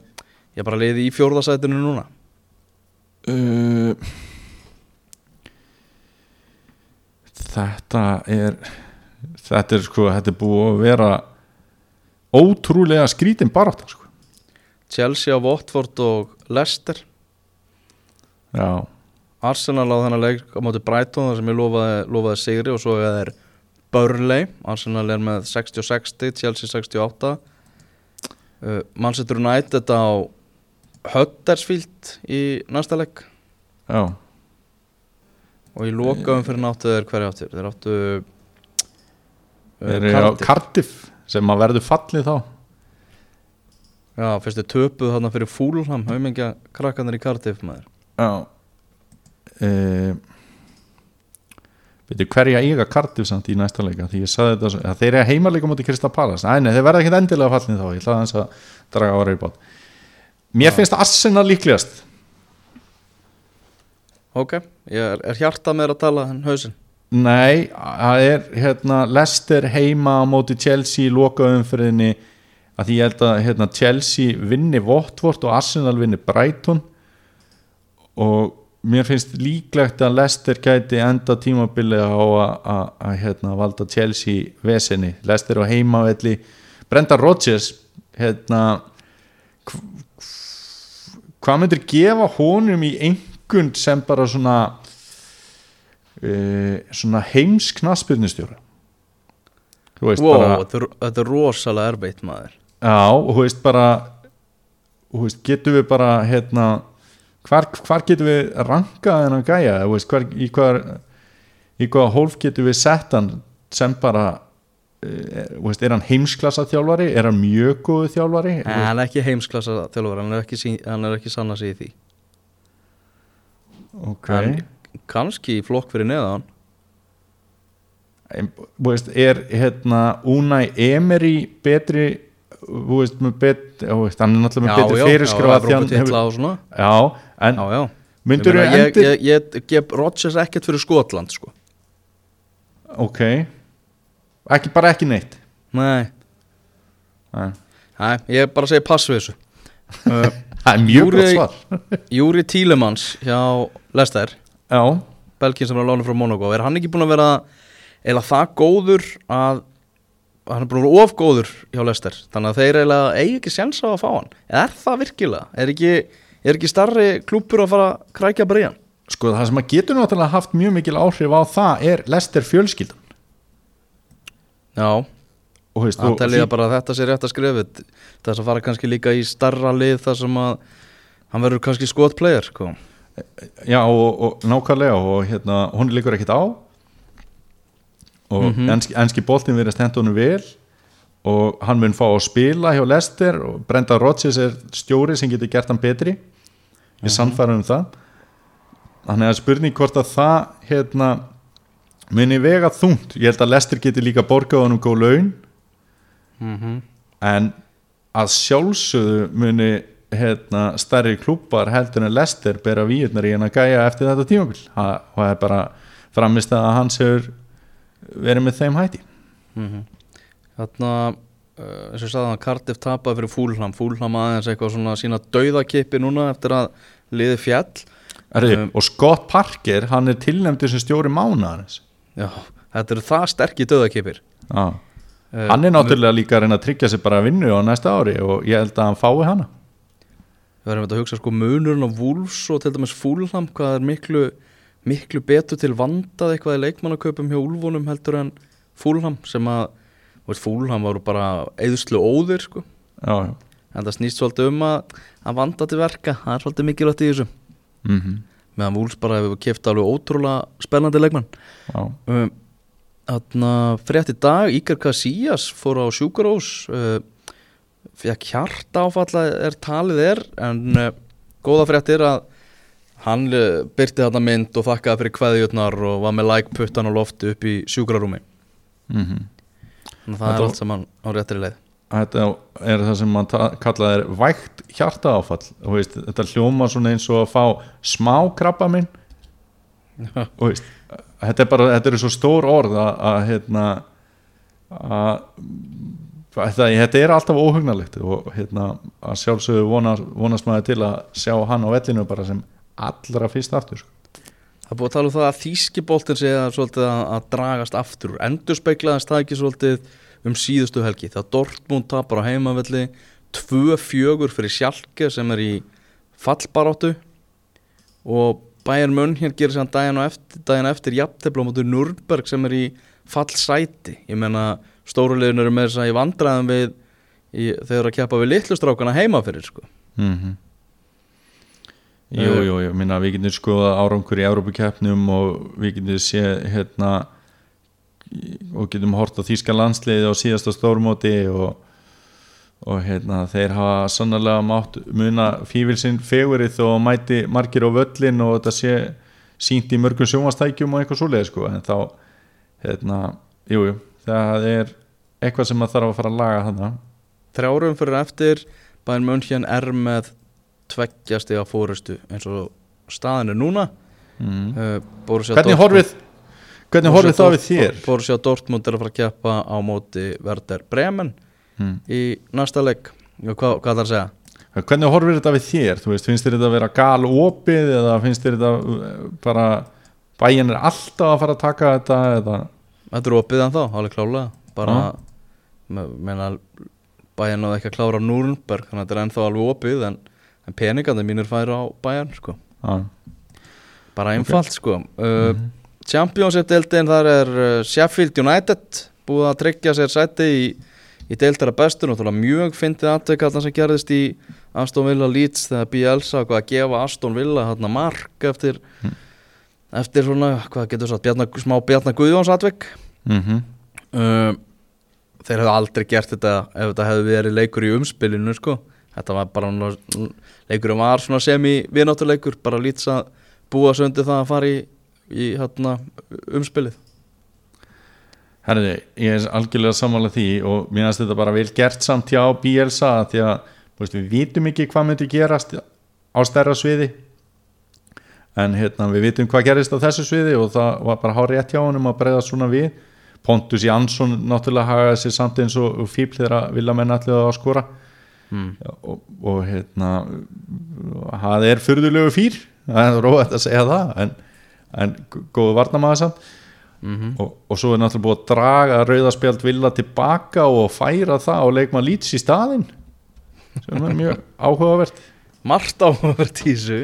ég bara liði í fjórðasætinu núna uh, Þetta er þetta er sko, þetta er búið að vera ótrúlega skrítin barátta sko. Chelsea á Watford og Leicester Já, Arsenal á þennan leik á móti Brighton þar sem ég lofaði, lofaði sigri og svo er Burnley. Arsenal er með 60-60, Chelsea 68 uh, Manchester United á Huddersfield í næsta leik. Já. Og í lokaðum fyrir náttu þeir hverja áttur þeir áttu uh, Þeir eru á Cardiff. Sem að verður fallið þá. Já, fyrstu töpuð þarna fyrir Fúlham haumingja krakkanir í Cardiff maður Já. Uh, Veitu hverja eiga Cardiff samt í næsta leika? Því ég sagði þetta, að þeir eru heimarleika mútið Krista Palace. Æ, nei, þeir verða ekkert endilega fallin þá. Ég ætlaði aðeins að draga ára í bát Mér finnst Arsenal líklegast. Ok, ég er, er hjarta með að tala en hausinn. Nei, það er hérna Leicester heima móti Chelsea í lokaumfyrinni að því ég held að hérna, Chelsea vinni Watford og Arsenal vinni Brighton og mér finnst líklegt að Leicester gæti enda tímabilið á að- hérna, valda Chelsea vesenni, Leicester á heimavelli. Brenda Rodgers hérna hv- hv- hvað myndir gefa honum í einhvern sem bara svona uh, svona heims knaspirnustjóra þú veist Wow, bara þetta, er, rosalega erfitt maður. Já, og þú veist bara þú veist, getum við bara hérna, hvar, hvar getum við rankað þennan gæja, veist, hvar, í hvar í hvaða hólf getum við sett hann sem bara uh, veist, er hann heimsklassa þjálfari? Er hann mjög góðu þjálfari? En hann er ekki heimsklassa þjálfur, hann er ekki, hann ekki sanna sig í því. Ok. En kannski í flokk fyrir neðan. Veist, er hérna Unai Emery betri þú veist, með bet, þú veist, hann er náttúrulega með betri svona. Já, en Já, já. myndur þú meina, ég, endur ég, ég gef Rodgers ekkert fyrir Skotland sko. Ok. Ekki, bara ekki neitt? Nei, Nei. Nei ég bara segi pass við þessu. Uh, það er mjög gott svar. Júri Tílemans hjá Lester já, Belgin sem er að lána frá Monaco. Er hann ekki búin að vera eða það góður að hann er búin að vera of góður hjá Lester þannig að þeir eiginlega eigi ekki séns á að fá hann er það virkilega? Er ekki, er ekki starri klúpur að fara að krækja bara í hann? sko það sem að getur náttúrulega haft mjög mikil áhrif á það er Lester fjölskyldan Já, það telja bara að þetta sé rétt að skrifa þess að fara kannski líka í starra lið þar sem að hann verður kannski skotplayer sko. já, og, og nákvæmlega og hérna, hún líkur ekkit á og Mhm. enski, enski boltin verið stendt honum vel og hann mun fá að spila hjá Lester og Brenda Rodgers er stjóri sem getur gert hann betri við Mhm. sannfærum um það þannig að spurning hvort að það hérna muni vega þungt ég held að Lester geti líka borgað honum góð laun Mhm. en að sjálfsögðu muni hérna, stærri klúpar heldur en Lester bera víurnar í hennar gæja eftir þetta tímabil Ha- og það er bara framist að hans hefur verið með þeim hætti. Þarna, uh, eins og ég sagði hann, Cardiff tapaði fyrir Fúlham Fúlham aðeins eitthvað svona sína dauðakipi núna eftir að liði fjall Erði, Um, og Scott Parker, hann er tilnæmdur sem stjóri mánaðarins Já, þetta eru það sterkir dauðakipir Já. uh, hann er náttúrulega líka að reyna að tryggja sér bara vinnu á næsta ári og ég held að hann fái hana. Við verðum að hugsa sko munurinn á Wolves og til dæmis Fúlham hvað er miklu, miklu betur til vandað eitthvað í leikmannaköpum hjá Úlfunum heldur en Fúlham sem að veist, Fúlham voru bara eðslu óðir sko. Já, já. en það snýst svolítið um að, að vanda til verka. Það er svolítið mikilvægt í þessu. Mm meðan Wolves bara hefur kæft alveg ótrúlega spennandi leikmann um, Þannig að frétt í dag Ígar Casillas fór á sjúkarós uh, fekk hjarta áfalla er talið er en uh, góða frétt er að hann byrti þarna mynd og þakkaði fyrir kveðjutnar og var með like puttan á lofti upp í sjúkrarúmi. Mm þannig að það Þetta er allt saman á réttri leið. Þetta er það sem mann kallað er vægt hjartaáfall. Veist, þetta hljóma svona eins og að fá smá krabba minn veist, þetta er bara þetta eru svo stór orð að, að hérna að þetta, þetta er alltaf óhugnalegt og hérna að sjálfsögðu vonar, vonast maður til að sjá hann á vellinu bara sem allra fyrst aftur sko. Það búið að tala um það að þýskiboltin sé að, svolítið að, að dragast aftur endur speiklaðast það ekki svolítið um síðustu helgi þegar Dortmund tapar á heimavelli 2-4 fyrir Schalke sem er í fallbaráttu og Bayern München gerir sér daginn, á eftir, daginn eftir jafntefla á móti Nürnberg sem er í fallsæti ég meina stórulegin eru með þess að í vandræðum við í, þeir eru að keppa við litlustrákana heima fyrir sko. mm -hmm. Jú, jú, jú, minna við getum skoða árangur í Európukeppnum og við getum sé hérna og getum hort á Þýska landsliði á síðasta stórmóti og, og hérna þeir hafa sannlega mátt muna fívilsinn fegurinn og mæti margir á völlin og þetta sé sínt í mörgum sjónvastækjum og eitthvað svoleið sko en þá hérna, jú, jú, það er eitthvað sem maður þarf að fara að laga þannig þrjárum fyrir eftir Bayern München er með tveggjasti á fórustu eins og staðin er núna mm. uh, Hvernig horfið hvernig horfið það við þér? Borussia Dortmund er að fara að keppa á móti Werder Bremen Mm. í næsta Já, hvað, hvað það að segja? Hvernig horfir þetta við þér? Veist, finnst þér þetta að vera gal opið eða finnst þér þetta uh, bara bæinn er alltaf að fara að taka þetta eða Þetta er opið en þá, alveg klálega bara, me- meina bæjan náðu ekki að klára Núrnberg þannig að þetta er ennþá alveg opið en, en peningandi mínir færi á bæjan sko. Já, bara einfalt sko. Uh, Championship-deildin þar er uh, Sheffield United búið að tryggja sér sæti í, í deildara bestur náttúrulega mjög fyndið aðtökk allan sem gerðist í Aston Villa Leeds þegar Bielsa að gefa Aston Villa hérna mark eftir eftir svona, hvað getur svo bjarna, smá Bjarnar Guðjóns atvik. Mm uh, þeir hefðu aldrei gert þetta ef þetta hefði verið leikur í umspilinu sko. Þetta var bara leikurinn var svona semi vináttuleikur bara lítið að búa sig undir það að fara í, í hérna, umspilið. Herði, ég er algjörlega sammála því og mér finnst þetta bara vel gert samt hjá Bielsa því að veist, við vitum ekki hvað myndi gerast á stærra sviði. En hérna, við vitum hvað gerist á þessu sviði og það var bara hár rétt hjá honum að breyða svona við. Pontus Jansson náttúrulega hagaði sér samt eins og fíbl þegar að vilja menn allir að skora mm. og, og hérna það er fyrðulegu fýr það er róið að segja það en, en góðu varnamaður samt. Mm og, og svo er náttúrulega búið að draga rauðaspjald vilja tilbaka og færa það og leikma lýts í staðinn sem er mjög áhugavert. Margt áhugavert í þessu.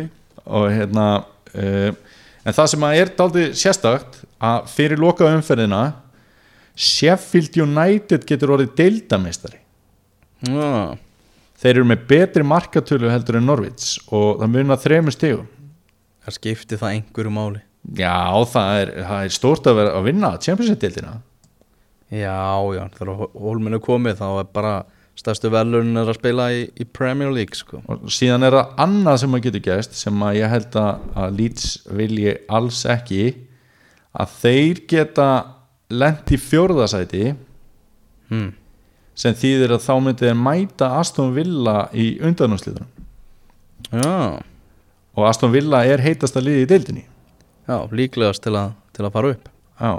Og hérna uh, en það sem að er daldið sérstakt að fyrir loka umferðina Sheffield United getur orðið deildamistari Já, þeir eru með betri markatölu heldur en Norvits og það munar þremur stegum það skipti það einhverju máli já það er, það er stórt að vera að vinna Championship-deildina Já, já, þegar hólminu komið þá er bara stærstu velun er að spila í, í Premier League sko. og síðan er það annað sem að getur gæst sem að ég held að, að Leeds vilji alls ekki að þeir geta lent í fjórðasæti hmm. Sem þýðir að þá myndi þeir mæta Aston Villa í undanúsliðunum Já, og Aston Villa er heitasta liði í deildinni. Já, líklegast til að, til að fara upp. Já,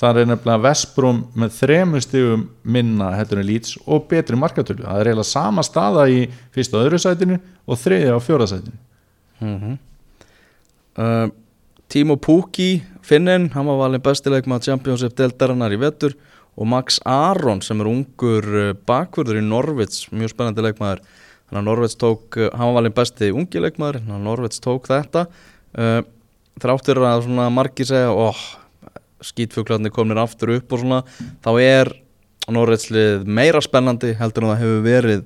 það er nefnilega Vestbrom með þremur stigum minna en Leeds og betri markatölu. Það er eiginlega sama staða í fyrsta og öðru sætinu og þriðja og fjóra sætinu. Mm uh, Timo Pukki Finninn, hann var valin bestileik með Championship deltarinnar í vettur og Max Aron sem er ungur uh, bakvörður í Norvits mjög spennandi leikmaður. Þannig að Norvits tók, uh, hann var valin besti ungi leikmaður þannig að Norvits tók þetta. Uh, þráttur að svona margir segja oh, skýtfuglarnir komnir aftur upp og svona þá er Norvitslið meira spennandi heldur en það hefur verið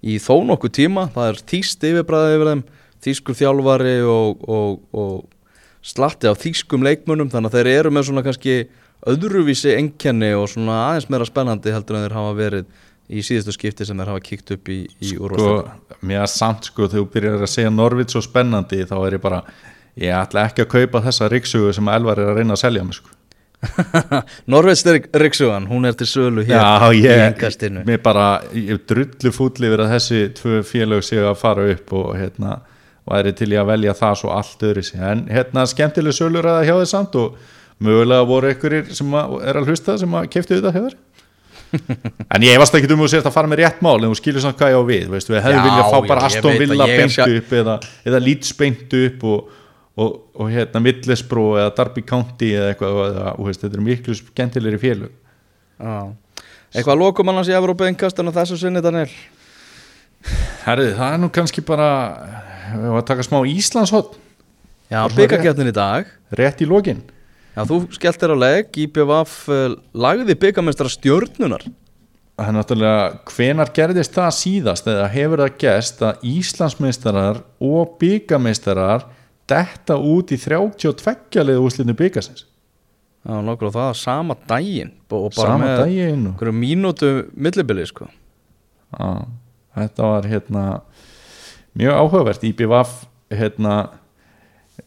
í þó nokkuð tíma, það er þýst yfirbræði yfir þeim, þýskur þjálfari og, og, og slatti af þýskum leikmönnum, þannig að þeir eru með svona kannski öðruvísi enkenni og svona aðeins meira spennandi heldur en þeir hafa verið í síðustu skipti sem þeir hafa kíkt upp í, í sko, úrvarsleik mér er samt sko þegar þú byrjar að segja Norvits svo spennandi þá er ég bara, ég ætla ekki að kaupa þessa ríksugu sem Elvar er að reyna að selja mig sko. Norveits Riksugan, hún er til sölu hér Já, í ég, engastinu mér bara ég drullu fúll yfir að þessi tvö félög séu að fara upp og hérna væri til ég að velja það svo allt öðru sig en hérna skemmtileg sölur að hjá þið samt og mögulega voru einhverjir sem að, er að hlusta sem að þetta hjá þér en ég varst ekki um að sérst að fara með rétt mál en þú skilur samt hvað ég á við veistu, við hefðum Já, viljað fá já, bara Aston að Villa ég er beint sjá- upp eða, eða Leeds beint upp og, og, og hérna Middlesbró eða Derby County eða eitthvað og, veist, þetta er miklu skemmtilegri félög. Já. Eitthvað að lokum annars í Evrópu engastinu þessu sinni Daniel? Herri, það er nú kannski bara við varum að taka smá Íslandshot Já, Var það byggarkjarnin í dag. rétt í lokin Já, þú skellt þér á leg IPVF uh, lagði byggamestara stjörnunar það er náttúrulega hvenar gerðist það síðast eða hefur það gerst að Íslandsmeistarar og byggameistarar detta út í 32 leið úslinu byggasins Já, nokkur á það, sama daginn og bara sama með og einhverju mínútu millibili sko. á, þetta var hérna mjög áhugavert. IBVF hérna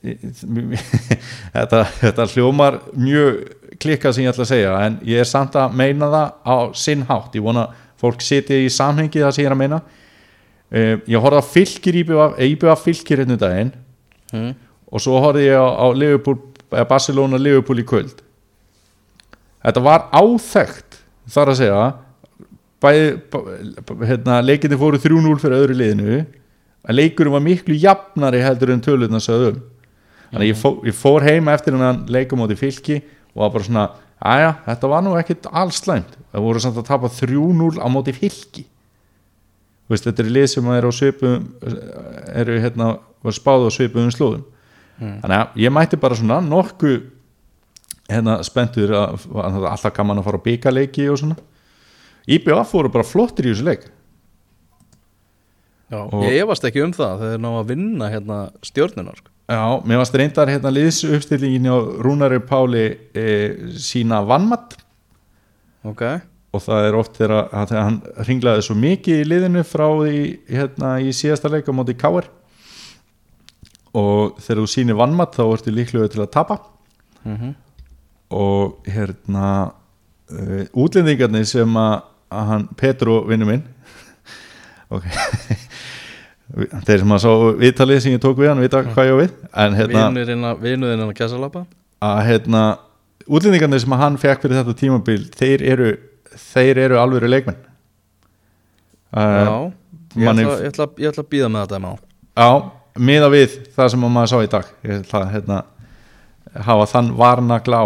þetta, þetta hljómar mjög klikkað sem ég ætla að segja en ég er samt að meina það á sinn hátt, ég vona fólk sitja í samhengi það sem ég er að meina. Uh, ég horfði að fylgir IBVF IBVF fylgir hérna um daginn. Mm. og svo horfði ég á, á Liverpool, eða Barcelona Liverpool í kvöld. Þetta var áþekkt þar að segja. Bæði, bæ- hérna, leikinni fóru 3-0 fyrir öðru liðinu. En leikurinn var miklu jafnari heldur en tölutna sögðum þannig að ég, fó, ég fór heima eftir hennan leikum átti fylki og var bara svona aðja, þetta var nú ekkit alls slæmt. Það voru samt að tapa 3-0 á móti fylki. Þú veist, þetta er lið sem er á svipum eru hérna, var spáð á svipum slóðum. Þannig að ég mætti bara svona nokku hérna spenntur að, að það alltaf gaman að fara á byggarleiki og svona. IBF voru bara flottir í þessu leik. Já, ég efast ekki um það þegar þeir ná að vinna hérna stjörnunar sko. Já, mér varst reyndar hérna liðs uppstillingin á Rúnari Páli e, sína vannmatt Ok, og það er oft þegar, að, hann ringlaði svo mikið í liðinu frá því hérna í síðasta leik á móti Káir og þegar þú sýnir vannmatt þá ertu líklega til að tapa. Mm og hérna uh, útlendingarnir sem að, að hann Petro vinnu minn ok þeir sem að sá viðtalið sem ég tók við hann vita hvað ég á við. En hérna vinuðinn að kæsalapa að hérna útlendingarnir sem að hann fekk fyrir þetta tímabil þeir eru, þeir eru alvöru leikmenn. Já, uh, ég ætla, ég, ætla, ég ætla að býða með þetta má já, miða við það sem að maður sá í dag. Ég ætla að hérna, hafa þann varna glá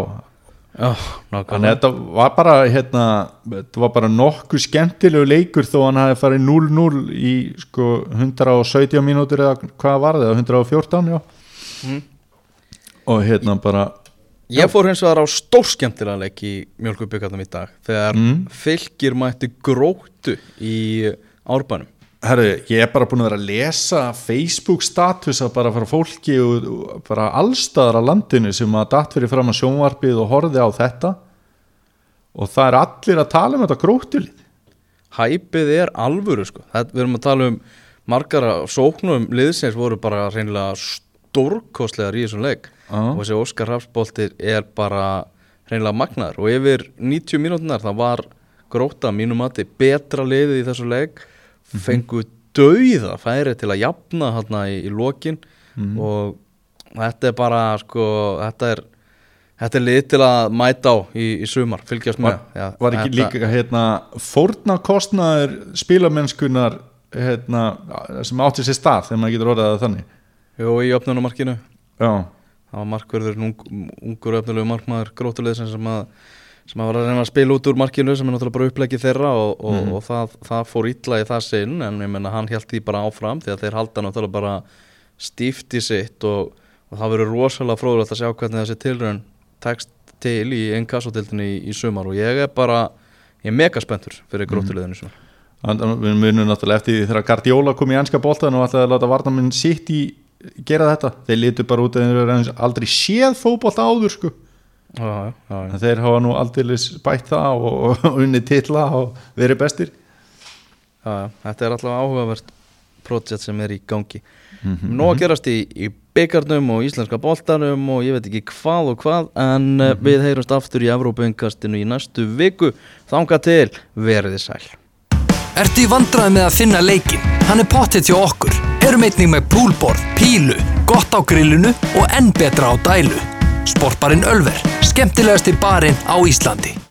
Þannig að þetta var bara hérna, þetta var bara nokkuð skemmtilegu leikur þó hann hafi farið 0-0 í sko 117 mínútur eða hvað var það, 114 já Mm. og hérna bara Ég fór hins vegar á stórskemmtilega leik í mjölkubyggarnum í dag þegar Mm. fylgir mætti gróttu í árbænum herru, ég er bara búin að vera að lesa Facebook statusa bara frá fólki og, og bara allstaðar á landinu sem að datt fyrir fram að sjónvarpið og horfið á þetta. Og það er allir að tala um þetta gróttulið Hæpið er alvöru sko. Þetta, Við erum að tala um margar sóknum liðsins voru bara reynilega stórkostlegar í þessum leik. Já. og þessi Óskar Rafsboltir er bara reynilega magnaður. Og yfir 90 mínútunar það var gróta mínum mati betra liðið í þessu leik fengu dauða færi til að jafna hérna í, í lokin. Og þetta er bara sko, þetta er þetta er lið til að mæta á í, í sumar, fylgjast með. Var, Já, var ekki þetta- líka hérna, fórna kostnaður spilamennskunar hérna, sem átti sér stað þegar maður getur orðað það þannig? Jú, í öfnunumarkinu já, það var markverður ung, ungur öfnulegu markmaður grótulegðin sem að sem að var að reyna að spila út úr markinu sem er náttúrulega bara upplegið þeirra og, og, og það, það fór illa í það sinn en ég menna hann held því bara áfram því að þeir halda náttúrulega bara stíft í sitt og, og það verður rosalega fróðulegt að sjá hvernig þessi tilraun tekst til í einn kassotildinni í, í sumar og ég er bara ég er mega spenntur fyrir sumar. Þannig að við munum náttúrulega eftir því þegar Guardiola kom í ennska boltan og ætlaði að láta varnaminn sitt í gera þetta, þeir litu bara út að þeir aldrei séð fótbolt áður sko já, já, já, þeir hafa nú aldrei bætt það og, og unni titla og verið bestir. Þetta er alltaf áhugavert projekt sem er í gangi. Nó að gerast í, í byggarnum og íslenska boltanum og ég veit ekki hvað og hvað en mm við heyrumst aftur í Evrópuinkastinu í næstu viku. Þanga til, veriði sæl. Ertu í vandræði með að finna leikin? Hann er pottet hjá okkur. Erum einnig með poolboard, pílu, gott á grillinu og enn betra á dælu. Sportbarinn Ölver, skemmtilegasti barinn á Íslandi.